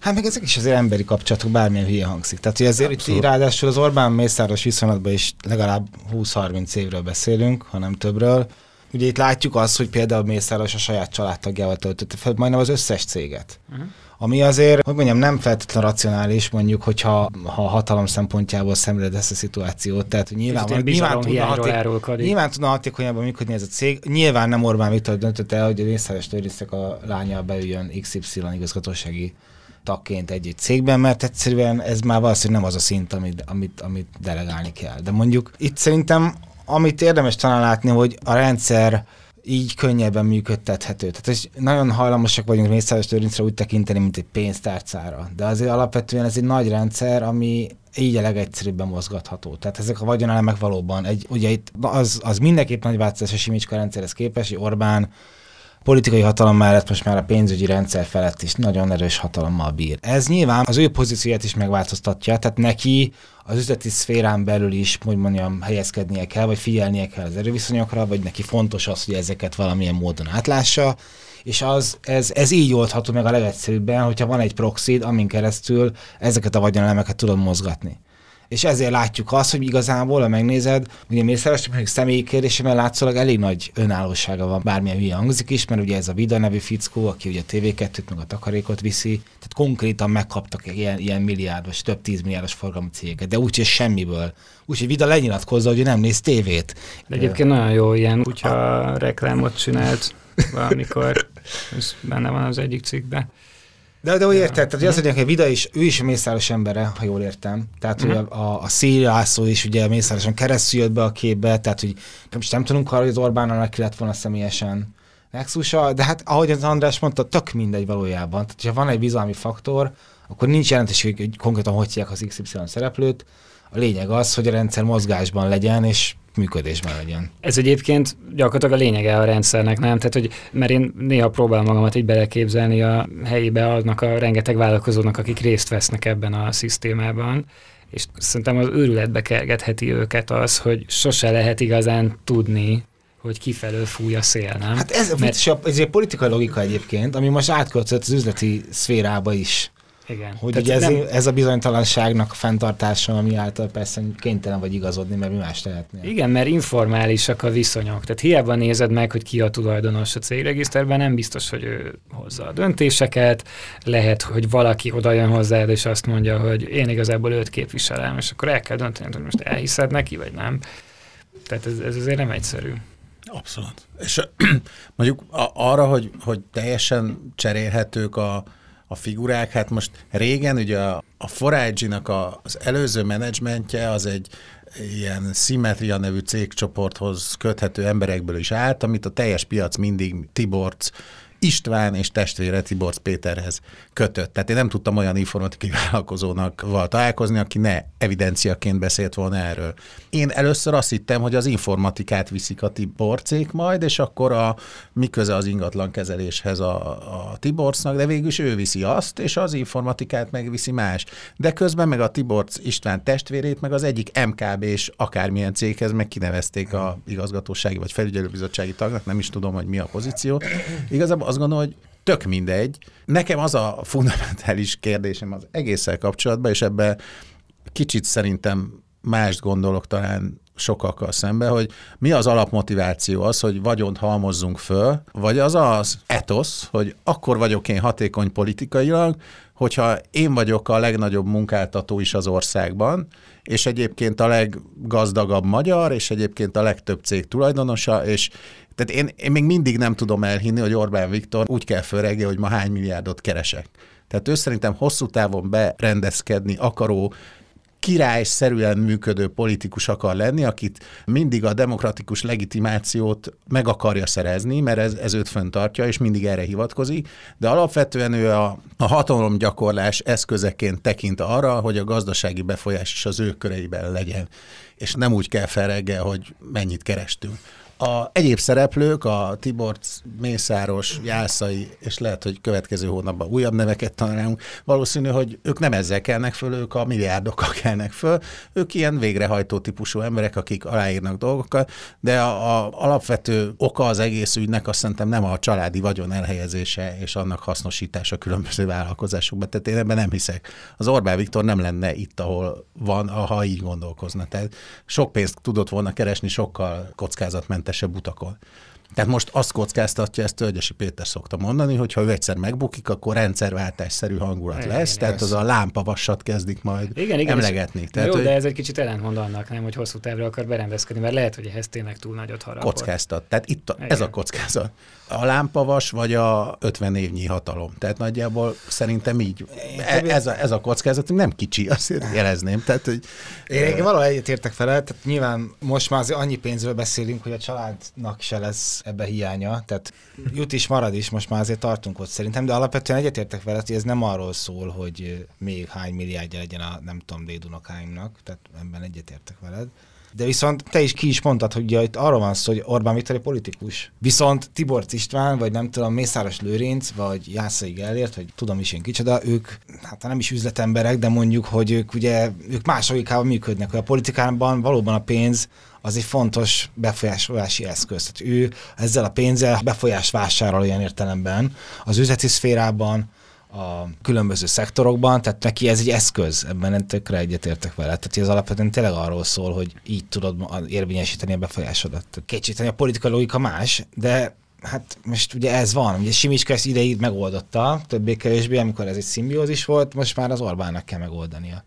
Hát meg ezek is azért emberi kapcsolatok, bármilyen hülye hangzik. Tehát, hogy azért Abszolút. itt ráadásul az Orbán Mészáros viszonylatban is legalább 20-30 évről beszélünk, hanem többről. Ugye itt látjuk azt, hogy például Mészáros a saját családtagjával töltötte fel majdnem az összes céget. Uh-huh. Ami azért, hogy mondjam, nem feltétlenül racionális, mondjuk, hogyha ha hatalom szempontjából szemléled ezt a szituációt. Tehát nyilván, van, nyilván, tudna haték, nyilván tudna hatékonyabban működni ez a cég. Nyilván nem Orbán Viktor döntött el, hogy a Mészáros Lőrincek a lánya beüljön XY igazgatósági tagként egy-egy cégben, mert egyszerűen ez már valószínűleg nem az a szint, amit, amit, amit delegálni kell. De mondjuk itt szerintem, amit érdemes talán látni, hogy a rendszer így könnyebben működtethető. Tehát és nagyon hajlamosak vagyunk Mészáros Lőrincre úgy tekinteni, mint egy pénztárcára. De azért alapvetően ez egy nagy rendszer, ami így a legegyszerűbben mozgatható. Tehát ezek a vagyonelemek valóban, egy, ugye itt az, az mindenképpen nagy változás a Simicska rendszerhez képest, hogy Orbán politikai hatalom mellett most már a pénzügyi rendszer felett is nagyon erős hatalommal bír. Ez nyilván az ő pozícióját is megváltoztatja, tehát neki az üzleti szférán belül is, hogy mondjam, helyezkednie kell, vagy figyelnie kell az erőviszonyokra, vagy neki fontos az, hogy ezeket valamilyen módon átlássa, és az, ez, ez így oldható meg a legegyszerűbben, hogyha van egy proxid, amin keresztül ezeket a vagyonelemeket tudod mozgatni és ezért látjuk azt, hogy igazából, ha megnézed, ugye Mészáros mondjuk személyi kérdésében látszólag elég nagy önállósága van, bármilyen hülye hangzik is, mert ugye ez a Vida nevű fickó, aki ugye a TV2-t meg a takarékot viszi, tehát konkrétan megkaptak ilyen, ilyen milliárdos, több tízmilliárdos forgalmi cégeket, de úgyhogy semmiből. Úgyhogy Vida lenyilatkozza, hogy nem néz tévét. De egyébként nagyon jó ilyen, hogyha reklámot csinált valamikor, ez benne van az egyik cikkben. De, de úgy érted, tehát azt mondják, hogy Vida is, ő is a mészáros embere, ha jól értem. Tehát, uh-huh. hogy mhm. a, a, szíjászó is ugye mészároson keresztül jött be a képbe, tehát, hogy nem, nem tudunk arra, hogy az Orbánnal ki lett volna személyesen nexusa, de hát ahogy az András mondta, tök mindegy valójában. Tehát, ha van egy bizalmi faktor, akkor nincs jelentés, hogy konkrétan hogy hívják az XY szereplőt. A lényeg az, hogy a rendszer mozgásban legyen, és működésben legyen. Ez egyébként gyakorlatilag a lényege a rendszernek, nem? Tehát, hogy mert én néha próbálom magamat így beleképzelni a helyébe aznak a rengeteg vállalkozónak, akik részt vesznek ebben a szisztémában, és szerintem az őrületbe kergetheti őket az, hogy sose lehet igazán tudni, hogy kifelől fúj a szél, nem? Hát ez, Mert... ez egy politikai logika egyébként, ami most átköltött az üzleti szférába is. Igen. Hogy ugye ez, nem... ez a bizonytalanságnak a fenntartása, ami által persze kénytelen vagy igazodni, mert mi más lehetne. Igen, mert informálisak a viszonyok. Tehát hiába nézed meg, hogy ki a tulajdonos a cégregiszterben, nem biztos, hogy ő hozza a döntéseket. Lehet, hogy valaki oda jön hozzád, és azt mondja, hogy én igazából őt képviselem, és akkor el kell dönteni, hogy most elhiszed neki, vagy nem. Tehát ez, ez azért nem egyszerű. Abszolút. És <clears throat> mondjuk arra, hogy, hogy teljesen cserélhetők a, a figurák. Hát most régen ugye a, a Forage-nak a, az előző menedzsmentje az egy ilyen Symmetria nevű cégcsoporthoz köthető emberekből is állt, amit a teljes piac mindig Tiborc István és testvére Tiborc Péterhez kötött. Tehát én nem tudtam olyan informatikai <laughs> vállalkozónak találkozni, aki ne evidenciaként beszélt volna erről. Én először azt hittem, hogy az informatikát viszik a Tiborcék majd, és akkor a mi köze az ingatlan kezeléshez a, a Tiborcnak, de végül ő viszi azt, és az informatikát megviszi más. De közben meg a Tiborc István testvérét, meg az egyik MKB és akármilyen céghez meg kinevezték a igazgatósági vagy felügyelőbizottsági tagnak, nem is tudom, hogy mi a pozíció. Igazából azt gondolom, hogy tök mindegy. Nekem az a fundamentális kérdésem az egésszel kapcsolatban, és ebbe kicsit szerintem mást gondolok talán sokakkal szembe, hogy mi az alapmotiváció az, hogy vagyont halmozzunk föl, vagy az az etosz, hogy akkor vagyok én hatékony politikailag, hogyha én vagyok a legnagyobb munkáltató is az országban, és egyébként a leggazdagabb magyar, és egyébként a legtöbb cég tulajdonosa, és tehát én, én még mindig nem tudom elhinni, hogy Orbán Viktor úgy kell fölregje, hogy ma hány milliárdot keresek. Tehát ő szerintem hosszú távon berendezkedni akaró királyszerűen működő politikus akar lenni, akit mindig a demokratikus legitimációt meg akarja szerezni, mert ez, ez őt föntartja, és mindig erre hivatkozik, de alapvetően ő a, a hatalomgyakorlás eszközeként tekint arra, hogy a gazdasági befolyás is az ő köreiben legyen, és nem úgy kell fel hogy mennyit kerestünk. A egyéb szereplők, a Tiborc, Mészáros, Jászai, és lehet, hogy következő hónapban újabb neveket tanulunk, valószínű, hogy ők nem ezzel kelnek föl, ők a milliárdokkal kelnek föl, ők ilyen végrehajtó típusú emberek, akik aláírnak dolgokat, de a, a alapvető oka az egész ügynek azt szerintem nem a családi vagyon elhelyezése és annak hasznosítása különböző vállalkozásokban. Tehát én ebben nem hiszek. Az Orbán Viktor nem lenne itt, ahol van, ha így gondolkozna. Tehát sok pénzt tudott volna keresni sokkal kockázatmentesebb mentesebb utakon. Tehát most azt kockáztatja, ezt Tölgyesi Péter szokta mondani, hogy ha ő egyszer megbukik, akkor rendszerváltásszerű hangulat igen, lesz, igen, tehát az a lámpavassat kezdik majd igen, igen, emlegetni. Tehát, jó, hogy... de ez egy kicsit ellentmond annak, nem, hogy hosszú távra akar berendezkedni, mert lehet, hogy ehhez tényleg túl nagyot harapott. Kockáztat. Tehát itt a, ez a kockázat. A lámpavas vagy a 50 évnyi hatalom. Tehát nagyjából szerintem így. E, ez, a, ez a kockázat nem kicsi, azért jelezném. Tehát, hogy, Én valahogy egyetértek vele, tehát nyilván most már annyi pénzről beszélünk, hogy a családnak se lesz ebbe hiánya, tehát jut is, marad is, most már azért tartunk ott szerintem, de alapvetően egyetértek vele, hogy ez nem arról szól, hogy még hány milliárdja legyen a nem tudom, dédunokáimnak, tehát ebben egyetértek veled. De viszont te is ki is mondtad, hogy ugye itt arról van szó, hogy Orbán Viktor egy politikus. Viszont Tibor István, vagy nem tudom, Mészáros Lőrinc, vagy Jászai Gellért, vagy tudom is én kicsoda, ők, hát nem is üzletemberek, de mondjuk, hogy ők ugye, ők más működnek, hogy a politikában valóban a pénz az egy fontos befolyásolási eszköz. Tehát ő ezzel a pénzzel befolyás vásárol ilyen értelemben az üzleti szférában, a különböző szektorokban, tehát neki ez egy eszköz, ebben nem tökre egyetértek vele. Tehát ez alapvetően tényleg arról szól, hogy így tudod érvényesíteni a befolyásodat. Kétségteni a politikai logika más, de hát most ugye ez van, ugye Simicska ezt ideig megoldotta, többé-kevésbé, amikor ez egy szimbiózis volt, most már az Orbánnak kell megoldania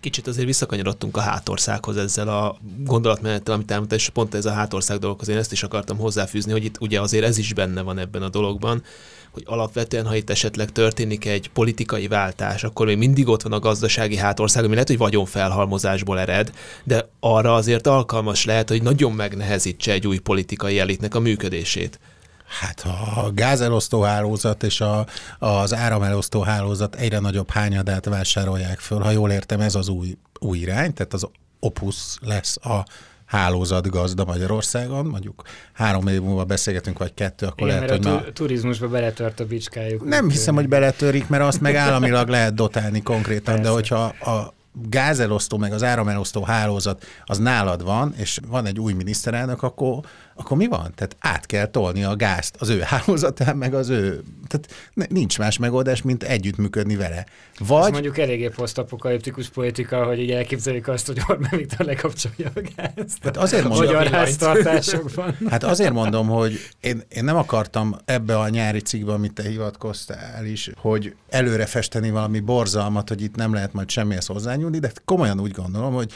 kicsit azért visszakanyarodtunk a hátországhoz ezzel a gondolatmenettel, amit elmondta, és pont ez a hátország dologhoz én ezt is akartam hozzáfűzni, hogy itt ugye azért ez is benne van ebben a dologban, hogy alapvetően, ha itt esetleg történik egy politikai váltás, akkor még mindig ott van a gazdasági hátország, ami lehet, hogy vagyonfelhalmozásból ered, de arra azért alkalmas lehet, hogy nagyon megnehezítse egy új politikai elitnek a működését. Hát a gázelosztó hálózat és a, az áramelosztó hálózat egyre nagyobb hányadát vásárolják föl. Ha jól értem, ez az új, új irány, tehát az Opus lesz a hálózat gazda Magyarországon, mondjuk három év múlva beszélgetünk, vagy kettő, akkor Igen, lehet, hogy a tu- turizmusba beletört a bicskájuk. Nem hiszem, hogy beletörik, mert azt meg államilag lehet dotálni konkrétan, Persze. de hogyha a gázelosztó meg az áramelosztó hálózat az nálad van, és van egy új miniszterelnök, akkor akkor mi van? Tehát át kell tolni a gázt az ő hálózatán, meg az ő... Tehát nincs más megoldás, mint együttműködni vele. Vagy... Ez mondjuk eléggé posztapokaliptikus politika, hogy így elképzeljük azt, hogy Orbán Viktor lekapcsolja a gázt. Hát azért mondom, magyar háztartásokban. <laughs> Hát azért mondom, hogy én, én nem akartam ebbe a nyári cikkbe, amit te hivatkoztál is, hogy előre festeni valami borzalmat, hogy itt nem lehet majd semmihez hozzányúlni, de komolyan úgy gondolom, hogy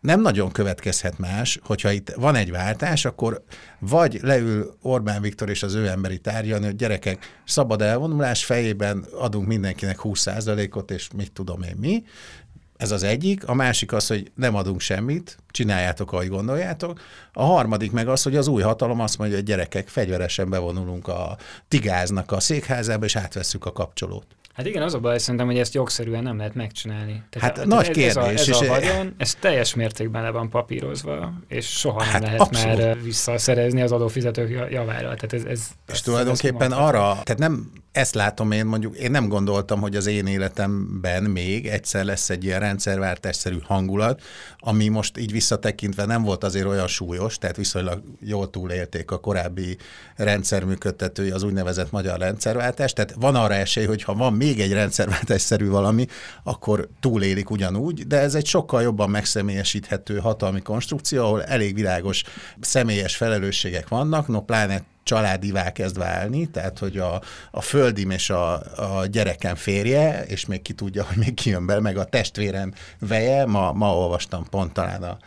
nem nagyon következhet más, hogyha itt van egy váltás, akkor vagy leül Orbán Viktor és az ő emberi tárgyalni, hogy gyerekek, szabad elvonulás fejében adunk mindenkinek 20%-ot, és mit tudom én mi, Ez az egyik. A másik az, hogy nem adunk semmit, csináljátok, ahogy gondoljátok. A harmadik meg az, hogy az új hatalom azt mondja, hogy gyerekek, fegyveresen bevonulunk a tigáznak a székházába, és átvesszük a kapcsolót. Hát igen, az a baj szerintem, hogy ezt jogszerűen nem lehet megcsinálni. Tehát hát nagy ez, kérdés. Ez a, ez a vagyon, ez teljes mértékben le van papírozva, és soha nem hát lehet abszolút. már visszaszerezni az adófizetők javára. Tehát ez, ez, és ez, tulajdonképpen ez arra, tehát nem ezt látom én, mondjuk én nem gondoltam, hogy az én életemben még egyszer lesz egy ilyen rendszerváltásszerű hangulat, ami most így visszatekintve nem volt azért olyan súlyos, tehát viszonylag jól túlélték a korábbi rendszerműködtetői az úgynevezett magyar rendszerváltást, tehát van arra esély, hogy ha van még egy rendszerváltásszerű valami, akkor túlélik ugyanúgy, de ez egy sokkal jobban megszemélyesíthető hatalmi konstrukció, ahol elég világos személyes felelősségek vannak, no pláne családivá kezd válni, tehát hogy a, a földim és a, a gyerekem férje, és még ki tudja, hogy még kijön be, meg a testvérem veje, ma, ma olvastam pont talán a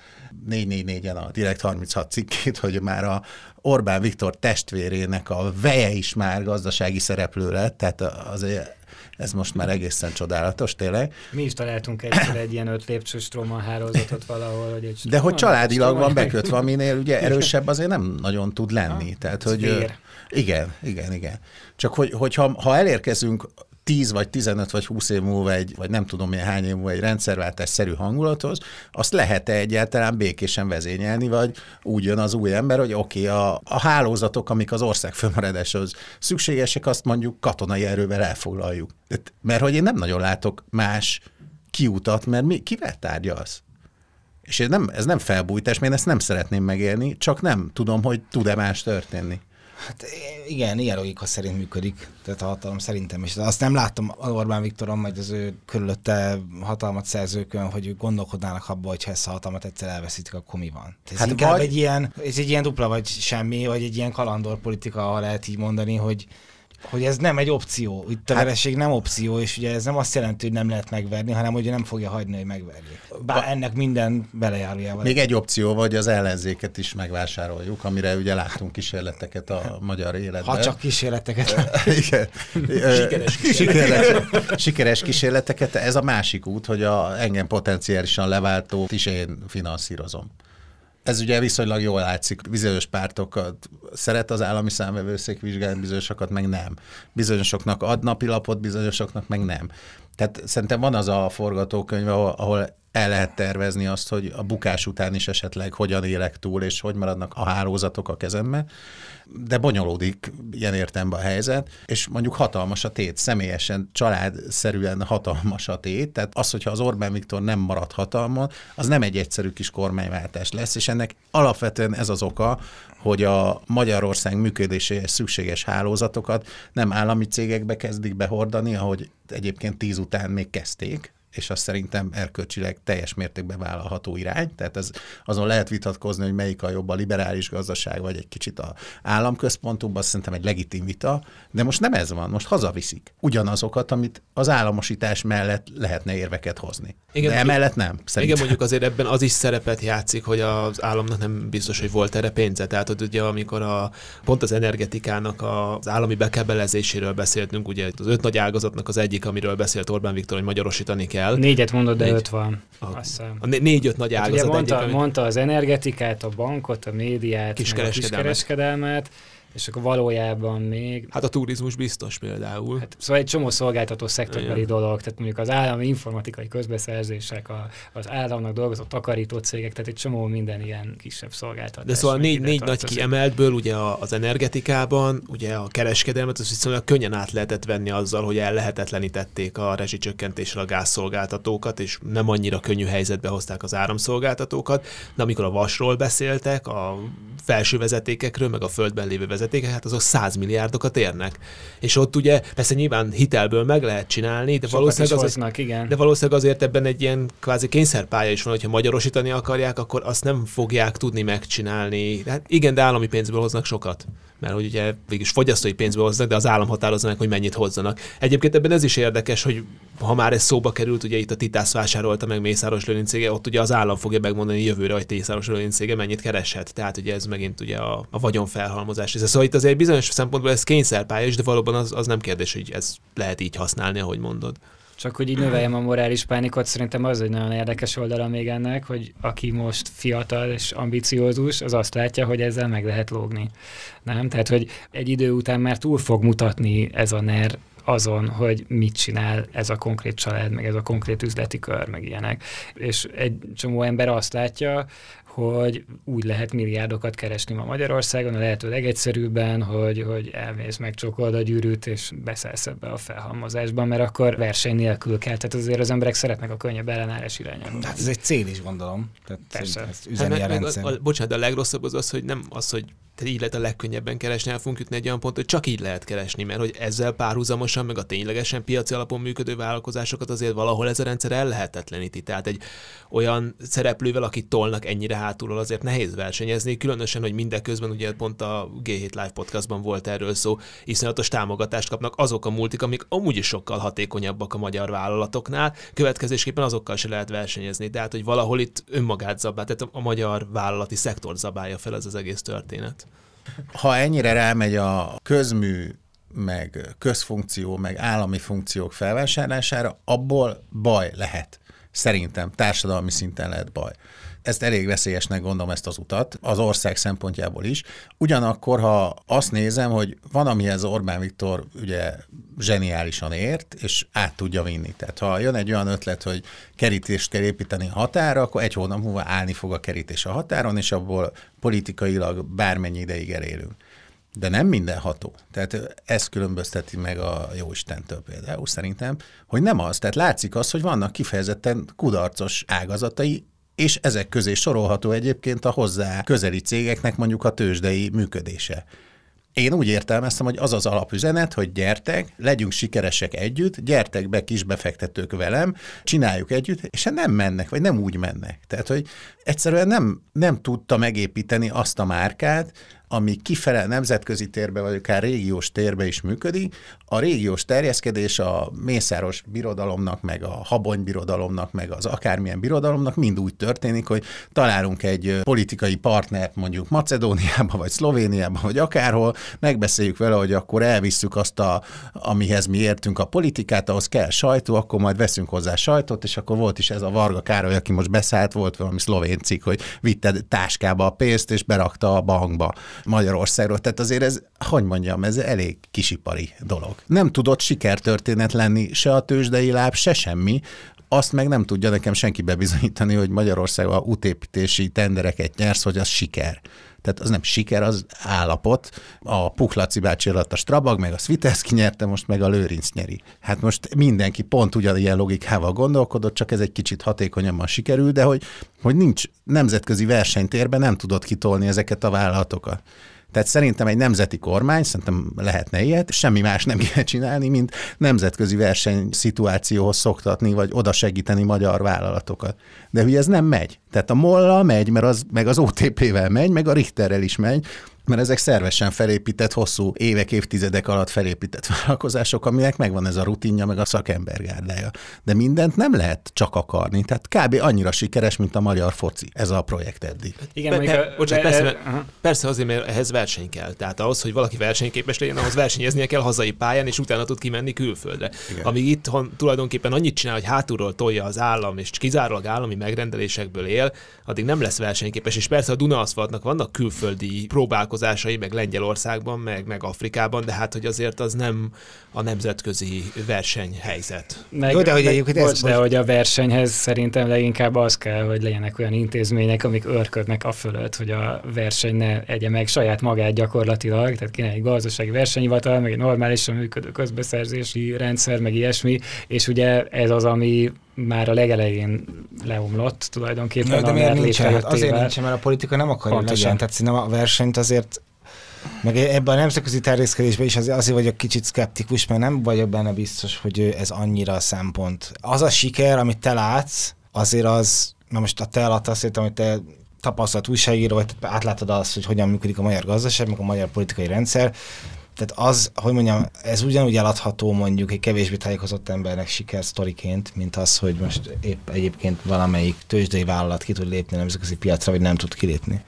444-en a Direkt 36 cikkét, hogy már a Orbán Viktor testvérének a veje is már gazdasági szereplő lett, tehát azért ez most már egészen csodálatos, tényleg. Mi is találtunk egyszer egy ilyen öt lépcsős hálózatot valahol. Hogy egy De hogy családilag van bekötve, aminél ugye erősebb azért nem nagyon tud lenni. Ha? Tehát, hogy, igen, igen, igen. Csak hogy, hogyha ha elérkezünk 10 vagy 15 vagy 20 év múlva egy, vagy nem tudom milyen hány év múlva egy rendszerváltás-szerű hangulathoz, azt lehet-e egyáltalán békésen vezényelni, vagy úgy jön az új ember, hogy oké, okay, a, a hálózatok, amik az ország fölmaradáshoz szükségesek, azt mondjuk katonai erővel elfoglaljuk. Mert hogy én nem nagyon látok más kiutat, mert mi, kivel tárgyalsz? És ez nem, ez nem felbújtás, én ezt nem szeretném megélni, csak nem tudom, hogy tud-e más történni. Hát igen, ilyen logika szerint működik, tehát a hatalom szerintem is. Azt nem láttam Orbán Viktoron, majd az ő körülötte hatalmat szerzőkön, hogy ők gondolkodnának abba, hogy ha ezt a hatalmat egyszer elveszítik, akkor mi van. Ez hát inkább vagy... egy ilyen, ez egy ilyen dupla vagy semmi, vagy egy ilyen kalandor politika, ha lehet így mondani, hogy hogy ez nem egy opció, itt a hát, vereség nem opció, és ugye ez nem azt jelenti, hogy nem lehet megverni, hanem hogy nem fogja hagyni, hogy megverjék. Bár ba, ennek minden belejárójával. Még egy opció, vagy az ellenzéket is megvásároljuk, amire ugye láttunk kísérleteket a magyar életben. Ha csak kísérleteket. <laughs> Igen. <laughs> Sikeres kísérleteket. Sikeres kísérleteket. Ez a másik út, hogy a engem potenciálisan leváltót is én finanszírozom. Ez ugye viszonylag jól látszik, bizonyos pártokat szeret az állami számvevőszék vizsgálni, bizonyosokat meg nem. Bizonyosoknak ad napilapot, bizonyosoknak meg nem. Tehát szerintem van az a forgatókönyv, ahol, ahol el lehet tervezni azt, hogy a bukás után is esetleg hogyan élek túl, és hogy maradnak a hálózatok a kezembe. De bonyolódik ilyen értelemben a helyzet, és mondjuk hatalmas a tét, személyesen, családszerűen hatalmas a tét, tehát az, hogyha az Orbán Viktor nem marad hatalmon, az nem egy egyszerű kis kormányváltás lesz, és ennek alapvetően ez az oka, hogy a Magyarország működéséhez szükséges hálózatokat nem állami cégekbe kezdik behordani, ahogy egyébként tíz után még kezdték, és azt szerintem erkölcsileg teljes mértékben vállalható irány. Tehát ez, azon lehet vitatkozni, hogy melyik a jobb a liberális gazdaság, vagy egy kicsit a államközpontúbb, azt szerintem egy legitim vita, de most nem ez van, most hazaviszik ugyanazokat, amit az államosítás mellett lehetne érveket hozni. Igen, de emellett nem. Szerintem. Igen, mondjuk azért ebben az is szerepet játszik, hogy az államnak nem biztos, hogy volt erre pénze. Tehát hogy ugye amikor a, pont az energetikának az állami bekebelezéséről beszéltünk, ugye az öt nagy ágazatnak az egyik, amiről beszélt Orbán Viktor, hogy magyarosítani kell, kell. Négyet mondod, de négy. öt van. A, a négy-öt nagy ágazat. Hát ugye mondta, egyik, mondta az energetikát, a bankot, a médiát, kiskereskedelmet. a kiskereskedelmet és akkor valójában még... Hát a turizmus biztos például. Hát, szóval egy csomó szolgáltató szektorbeli dolog, tehát mondjuk az állami informatikai közbeszerzések, a, az államnak dolgozó takarító cégek, tehát egy csomó minden ilyen kisebb szolgáltatás. De szóval négy, négy nagy kiemeltből ugye az energetikában, ugye a kereskedelmet, az viszonylag könnyen át lehetett venni azzal, hogy el lehetetlenítették a rezsicsökkentéssel a gázszolgáltatókat, és nem annyira könnyű helyzetbe hozták az áramszolgáltatókat, de amikor a vasról beszéltek, a felső vezetékekről, meg a földben lévő vezetékek, hát azok 100 milliárdokat érnek. És ott ugye, persze nyilván hitelből meg lehet csinálni, de valószínűleg, azért, hoznak, igen. de valószínűleg azért ebben egy ilyen kvázi kényszerpálya is van, hogyha magyarosítani akarják, akkor azt nem fogják tudni megcsinálni. Hát igen, de állami pénzből hoznak sokat mert hogy ugye végülis fogyasztói pénzből hoznak, de az állam határozza meg, hogy mennyit hozzanak. Egyébként ebben ez is érdekes, hogy ha már ez szóba került, ugye itt a Titász vásárolta meg Mészáros Lőrinc ott ugye az állam fogja megmondani jövőre, hogy Mészáros Lőrinc cége mennyit kereshet. Tehát ugye ez megint ugye a, a vagyonfelhalmozás. Ez szóval itt azért bizonyos szempontból ez kényszerpálya is, de valóban az, az nem kérdés, hogy ez lehet így használni, ahogy mondod. Csak hogy így növeljem a morális pánikot, szerintem az egy nagyon érdekes oldala még ennek, hogy aki most fiatal és ambiciózus, az azt látja, hogy ezzel meg lehet lógni. Nem? Tehát, hogy egy idő után már túl fog mutatni ez a NER azon, hogy mit csinál ez a konkrét család, meg ez a konkrét üzleti kör, meg ilyenek. És egy csomó ember azt látja, hogy úgy lehet milliárdokat keresni ma Magyarországon, a lehető legegyszerűbben, hogy, hogy elmész, megcsókolod a gyűrűt, és beszállsz ebbe a felhalmozásban, mert akkor verseny nélkül kell. Tehát azért az emberek szeretnek a könnyebb ellenállás irányába. Hát ez egy cél is, gondolom. Tehát Persze. Ez üzeni Hát a a, a, bocsánat, de a legrosszabb az az, hogy nem az, hogy tehát így lehet a legkönnyebben keresni, el fogunk jutni egy olyan pont, hogy csak így lehet keresni, mert hogy ezzel párhuzamosan, meg a ténylegesen piaci alapon működő vállalkozásokat azért valahol ez a rendszer ellehetetleníti. Tehát egy olyan szereplővel, akit tolnak ennyire hátulról, azért nehéz versenyezni, különösen, hogy mindeközben ugye pont a G7 Live podcastban volt erről szó, iszonyatos támogatást kapnak azok a multik, amik amúgy is sokkal hatékonyabbak a magyar vállalatoknál, következésképpen azokkal se lehet versenyezni. Tehát, hogy valahol itt önmagát zabál, tehát a magyar vállalati szektor zabálja fel ez az egész történet. Ha ennyire rámegy a közmű, meg közfunkció, meg állami funkciók felvásárlására, abból baj lehet. Szerintem társadalmi szinten lehet baj. Ezt elég veszélyesnek gondolom ezt az utat, az ország szempontjából is. Ugyanakkor, ha azt nézem, hogy van, amihez Orbán Viktor ugye zseniálisan ért, és át tudja vinni. Tehát ha jön egy olyan ötlet, hogy kerítést kell építeni a határa, akkor egy hónap múlva állni fog a kerítés a határon, és abból politikailag bármennyi ideig elérünk. De nem minden ható. Tehát ez különbözteti meg a Jóistentől például szerintem, hogy nem az. Tehát látszik az, hogy vannak kifejezetten kudarcos ágazatai, és ezek közé sorolható egyébként a hozzá közeli cégeknek mondjuk a tőzsdei működése. Én úgy értelmeztem, hogy az az alapüzenet, hogy gyertek, legyünk sikeresek együtt, gyertek be kis befektetők velem, csináljuk együtt, és hát nem mennek, vagy nem úgy mennek. Tehát, hogy egyszerűen nem, nem tudta megépíteni azt a márkát, ami kifele nemzetközi térbe, vagy akár régiós térbe is működik. A régiós terjeszkedés a mészáros birodalomnak, meg a habony birodalomnak, meg az akármilyen birodalomnak mind úgy történik, hogy találunk egy politikai partnert mondjuk Macedóniába, vagy Szlovéniába, vagy akárhol, megbeszéljük vele, hogy akkor elvisszük azt, a, amihez mi értünk a politikát, ahhoz kell sajtó, akkor majd veszünk hozzá sajtot, és akkor volt is ez a Varga Károly, aki most beszállt, volt valami szlovén cikk, hogy vitte táskába a pénzt, és berakta a bankba Magyarországról. Tehát azért ez, hogy mondjam, ez elég kisipari dolog. Nem tudott sikertörténet lenni se a tőzsdei láb, se semmi, azt meg nem tudja nekem senki bebizonyítani, hogy Magyarország a útépítési tendereket nyersz, hogy az siker. Tehát az nem siker, az állapot. A Puklaci bácsi alatt a Strabag, meg a Svitelszki nyerte, most meg a Lőrinc nyeri. Hát most mindenki pont ugyanilyen logikával gondolkodott, csak ez egy kicsit hatékonyabban sikerül, de hogy, hogy nincs nemzetközi versenytérben, nem tudott kitolni ezeket a vállalatokat. Tehát szerintem egy nemzeti kormány, szerintem lehetne ilyet, semmi más nem <laughs> kell csinálni, mint nemzetközi versenyszituációhoz szoktatni, vagy oda segíteni magyar vállalatokat. De ugye ez nem megy. Tehát a molla megy, mert az, meg az OTP-vel megy, meg a Richterrel is megy, mert ezek szervesen felépített, hosszú évek, évtizedek alatt felépített vállalkozások, aminek megvan ez a rutinja, meg a szakembergárdája. De mindent nem lehet csak akarni. Tehát kb. annyira sikeres, mint a magyar foci, ez a projekt eddig. Igen, pe- a- bocsánat, be- persze, mert-. Persze azért, mert ehhez verseny kell. Tehát ahhoz, hogy valaki versenyképes legyen, ahhoz versenyeznie kell hazai pályán, és utána tud kimenni külföldre. Igen. Amíg itthon tulajdonképpen annyit csinál, hogy hátulról tolja az állam, és kizárólag állami megrendelésekből él, addig nem lesz versenyképes. És persze a Duna aszfaltnak vannak külföldi próbálkozásai, meg Lengyelországban, meg, meg Afrikában, de hát hogy azért az nem a nemzetközi versenyhelyzet. Meg, Jó, de hogy meg, bocs, de most- hogy a versenyhez szerintem leginkább az kell, hogy legyenek olyan intézmények, amik örködnek a fölött, hogy a verseny ne egye meg saját magát gyakorlatilag, tehát kéne egy gazdasági versenyhivatal, meg egy normálisan működő közbeszerzési rendszer, meg ilyesmi, és ugye ez az, ami már a legelején leomlott tulajdonképpen. Na, de miért NER nincsen? Hát azért nincsen, mert a politika nem akarja, legyen. Tehát szerintem a versenyt azért meg ebben a nemzetközi terjeszkedésben is azért, azért vagyok kicsit szkeptikus, mert nem vagyok benne biztos, hogy ez annyira a szempont. Az a siker, amit te látsz, azért az, na most a te alatt azt értem, hogy te tapasztalt újságíró, vagy átlátod azt, hogy hogyan működik a magyar gazdaság, meg a magyar politikai rendszer, tehát az, hogy mondjam, ez ugyanúgy eladható mondjuk egy kevésbé tájékozott embernek sikersztoriként, mint az, hogy most épp egyébként valamelyik tőzsdei vállalat ki tud lépni a nemzetközi piacra, vagy nem tud kilépni.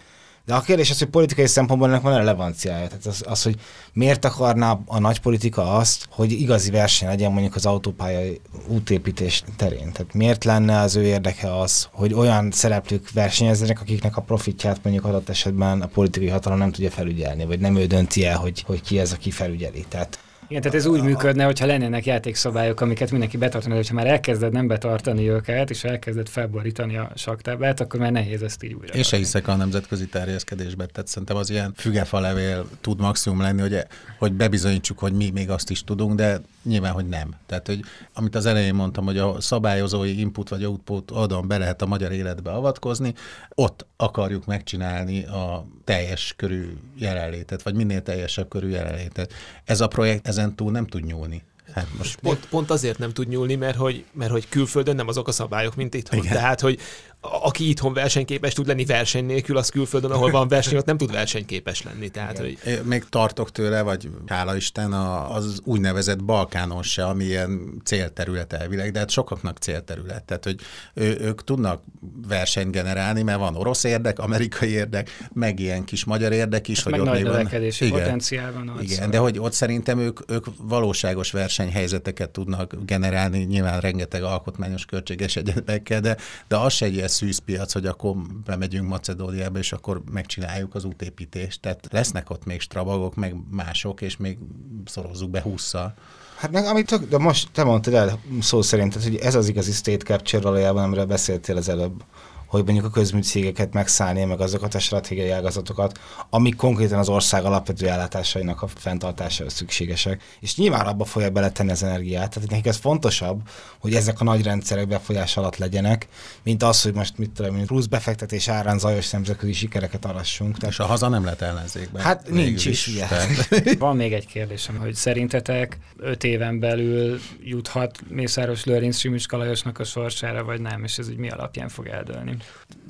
De a kérdés az, hogy politikai szempontból ennek van relevanciája. Tehát az, az, hogy miért akarná a nagy politika azt, hogy igazi verseny legyen mondjuk az autópályai útépítés terén. Tehát miért lenne az ő érdeke az, hogy olyan szereplők versenyezzenek, akiknek a profitját mondjuk adott esetben a politikai hatalom nem tudja felügyelni, vagy nem ő dönti el, hogy, hogy ki ez, aki felügyeli. Tehát igen, tehát ez úgy működne, hogyha lennének játékszabályok, amiket mindenki betartana, de ha már elkezded nem betartani őket, és elkezded felborítani a saktáblát, akkor már nehéz ezt így újra. Én se hiszek a nemzetközi terjeszkedésbe, tehát szerintem az ilyen fügefa levél tud maximum lenni, hogy, hogy bebizonyítsuk, hogy mi még azt is tudunk, de nyilván, hogy nem. Tehát, hogy amit az elején mondtam, hogy a szabályozói input vagy output oldalon be lehet a magyar életbe avatkozni, ott akarjuk megcsinálni a teljes körű jelenlétet, vagy minél teljesebb körű jelenlétet. Ez a projekt ezen túl nem tud nyúlni. Hát most pont, pont azért nem tud nyúlni, mert hogy, mert hogy külföldön nem azok a szabályok, mint. Igen. Tehát, hogy aki itthon versenyképes tud lenni verseny nélkül, az külföldön, ahol van verseny, ott nem tud versenyképes lenni. Tehát, hogy... Én még tartok tőle, vagy hála Isten, az úgynevezett Balkánon se, ami ilyen célterület elvileg, de hát sokaknak célterület. Tehát, hogy ő, ők tudnak versenyt generálni, mert van orosz érdek, amerikai érdek, meg ilyen kis magyar érdek is. Hát hogy meg ott nagy van... Igen, potenciál van. Ott igen, szóval. de hogy ott szerintem ők, ők valóságos versenyhelyzeteket tudnak generálni, nyilván rengeteg alkotmányos költséges egyebekkel, de, de az se egy szűzpiac, hogy akkor bemegyünk Macedóniába, és akkor megcsináljuk az útépítést. Tehát lesznek ott még strabagok, meg mások, és még szorozzuk be húszszal. Hát meg amit de most te mondtad el szó szerint, hogy ez az igazi state capture valójában, amiről beszéltél az előbb hogy mondjuk a közműcégeket megszállni, meg azokat a stratégiai ágazatokat, amik konkrétan az ország alapvető ellátásainak a fenntartására szükségesek. És nyilván abba fogja beletenni az energiát. Tehát nekik ez fontosabb, hogy ezek a nagy rendszerek befolyás alatt legyenek, mint az, hogy most mit tudom, plusz befektetés árán zajos nemzetközi sikereket arassunk. Tehát, és a haza nem lett ellenzékben. Hát nincs is, is <laughs> Van még egy kérdésem, hogy szerintetek öt éven belül juthat Mészáros Lőrinc Simis Kalajosnak a sorsára, vagy nem, és ez úgy mi alapján fog eldőlni?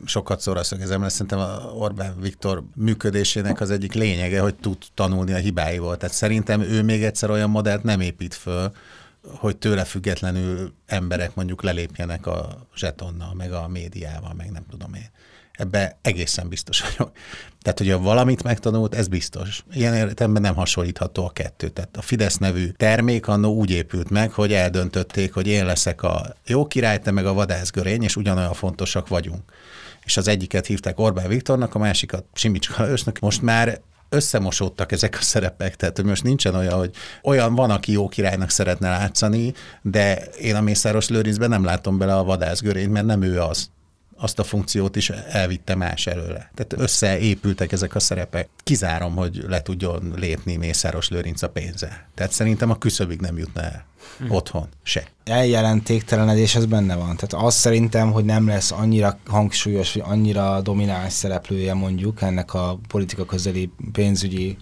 Sokat szóra szögezem, mert szerintem a Orbán Viktor működésének az egyik lényege, hogy tud tanulni a hibáival. Tehát szerintem ő még egyszer olyan modellt nem épít föl, hogy tőle függetlenül emberek mondjuk lelépjenek a zsetonnal, meg a médiával, meg nem tudom én. Ebbe egészen biztos vagyok. Tehát, hogyha valamit megtanult, ez biztos. Ilyen értelemben nem hasonlítható a kettő. Tehát a Fidesz nevű termék annó úgy épült meg, hogy eldöntötték, hogy én leszek a jó király, te meg a vadászgörény, és ugyanolyan fontosak vagyunk. És az egyiket hívták Orbán Viktornak, a másikat Simics Kalajosnak. Most már összemosódtak ezek a szerepek, tehát hogy most nincsen olyan, hogy olyan van, aki jó királynak szeretne látszani, de én a Mészáros Lőrincben nem látom bele a vadászgörényt, mert nem ő az azt a funkciót is elvitte más előle. Tehát összeépültek ezek a szerepek. Kizárom, hogy le tudjon lépni Mészáros Lőrinc a pénze. Tehát szerintem a küszöbig nem jutna el. Hm. Otthon se. Eljelentéktelenedés ez benne van. Tehát azt szerintem, hogy nem lesz annyira hangsúlyos, vagy annyira domináns szereplője mondjuk ennek a politika közeli pénzügyi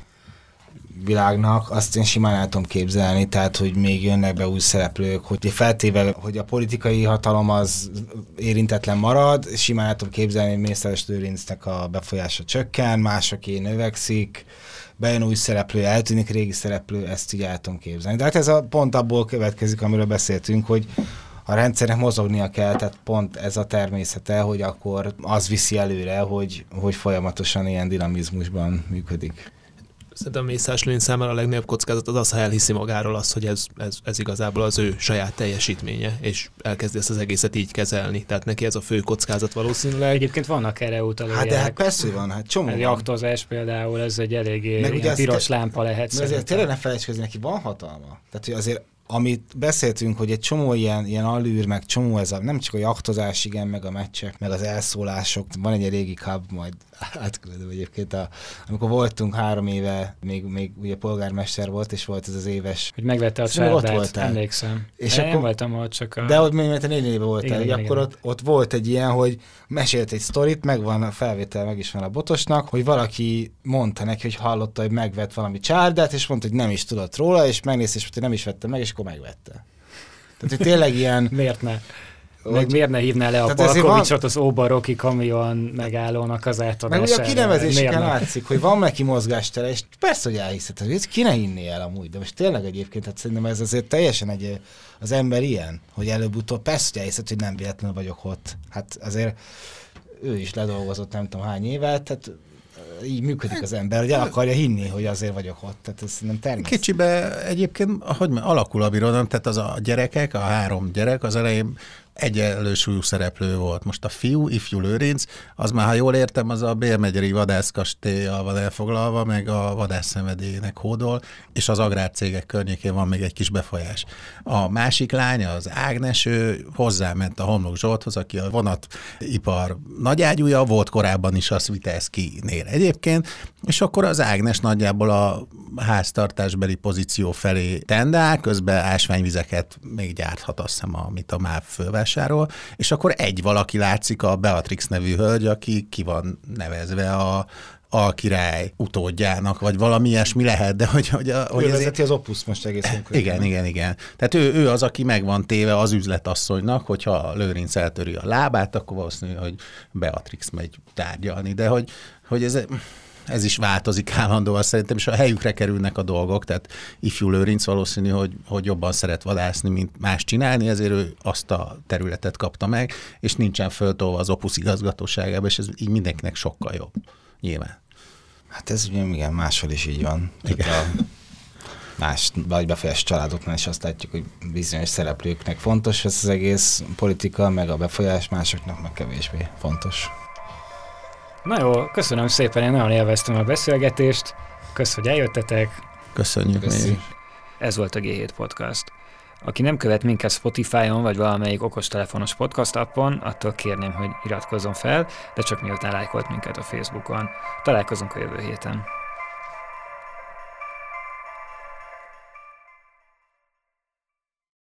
világnak, azt én simán el tudom képzelni, tehát hogy még jönnek be új szereplők, hogy feltéve, hogy a politikai hatalom az érintetlen marad, simán el tudom képzelni, hogy Mészáros Lőrincnek a befolyása csökken, másoké növekszik, bejön új szereplő, eltűnik régi szereplő, ezt így el tudom képzelni. De hát ez a pont abból következik, amiről beszéltünk, hogy a rendszernek mozognia kell, tehát pont ez a természete, hogy akkor az viszi előre, hogy, hogy folyamatosan ilyen dinamizmusban működik. Szerintem Mészás Lőn számára a legnagyobb kockázat az az, ha elhiszi magáról azt, hogy ez, ez, ez igazából az ő saját teljesítménye, és elkezdi ezt az egészet így kezelni. Tehát neki ez a fő kockázat valószínűleg. Egyébként vannak erre utalóják. Hát de hát persze van, hát csomó. A jaktozás például, ez egy eléggé Meg ugye piros te, lámpa lehet. Mert azért tényleg ne felejtsd, neki van hatalma. Tehát, hogy azért amit beszéltünk, hogy egy csomó ilyen, ilyen alűr, meg csomó ez a, nem csak a jachtozás, igen, meg a meccsek, meg az elszólások. Van egy régi kab, majd átküldöm egyébként, a, amikor voltunk három éve, még, még ugye polgármester volt, és volt ez az éves... Hogy megvette a csárdát, ott emlékszem. És de akkor, nem voltam ott, csak a... De ott még, mert négy éve voltál, igen, igen, akkor igen. Ott, ott, volt egy ilyen, hogy mesélt egy sztorit, megvan a felvétel, meg is van a botosnak, hogy valaki mondta neki, hogy hallotta, hogy megvett valami csárdát, és mondta, hogy nem is tudott róla, és megnézte, és hogy nem is vette meg, és akkor megvette. Tehát, hogy tényleg ilyen... <laughs> Miért ne? Meg hogy... miért ne hívná le a Palkovicsot van... az Óbaroki kamion megállónak az átadására? Meg ugye a kinevezéseken látszik, hogy van neki mozgástere, és persze, hogy elhiszed, hogy ki ne hinné el amúgy, de most tényleg egyébként, hát szerintem ez azért teljesen egy, az ember ilyen, hogy előbb-utóbb persze, hogy elhiszed, hogy nem véletlenül vagyok ott. Hát azért ő is ledolgozott nem tudom hány évet, tehát így működik az ember, hogy el akarja hinni, hogy azért vagyok ott. Tehát ez nem természetes. Kicsibe egyébként, hogy alakul a birodalom, tehát az a gyerekek, a három gyerek az elején egyenlő súlyú szereplő volt. Most a fiú, ifjú Lőrinc, az már, ha jól értem, az a Bélmegyeri vadászkastélyal van elfoglalva, meg a vadászszenvedélynek hódol, és az agrárcégek környékén van még egy kis befolyás. A másik lánya, az Ágnes, ő hozzáment a Homlok Zsolthoz, aki a vonatipar nagyágyúja, volt korábban is a Sviteszki-nél egyébként, és akkor az Ágnes nagyjából a háztartásbeli pozíció felé tendál, közben ásványvizeket még gyárthat, azt hiszem, amit a MÁV fölvásárol, és akkor egy valaki látszik, a Beatrix nevű hölgy, aki ki van nevezve a, a király utódjának, vagy valami ilyesmi lehet, de hogy... hogy, a, hogy hogy ez vezeti az opus most egész igen, igen, igen. Tehát ő, ő az, aki meg van téve az üzletasszonynak, hogyha Lőrinc eltöri a lábát, akkor valószínű, hogy Beatrix megy tárgyalni, de hogy, hogy ez, ez is változik állandóan szerintem, és a helyükre kerülnek a dolgok, tehát ifjú Lőrinc valószínű, hogy, hogy jobban szeret vadászni, mint más csinálni, ezért ő azt a területet kapta meg, és nincsen föltolva az Opus igazgatóságába, és ez így mindenkinek sokkal jobb, nyilván. Hát ez ugye igen, máshol is így van. Igen. a más vagy befolyás családoknál is azt látjuk, hogy bizonyos szereplőknek fontos ez az egész politika, meg a befolyás, másoknak meg kevésbé fontos. Na jó, köszönöm szépen, én nagyon élveztem a beszélgetést. Kösz, hogy eljöttetek. Köszönjük Köszi. mi Ez volt a G7 Podcast. Aki nem követ minket Spotify-on vagy valamelyik okostelefonos podcast appon, attól kérném, hogy iratkozzon fel, de csak miután lájkolt minket a Facebookon. Találkozunk a jövő héten.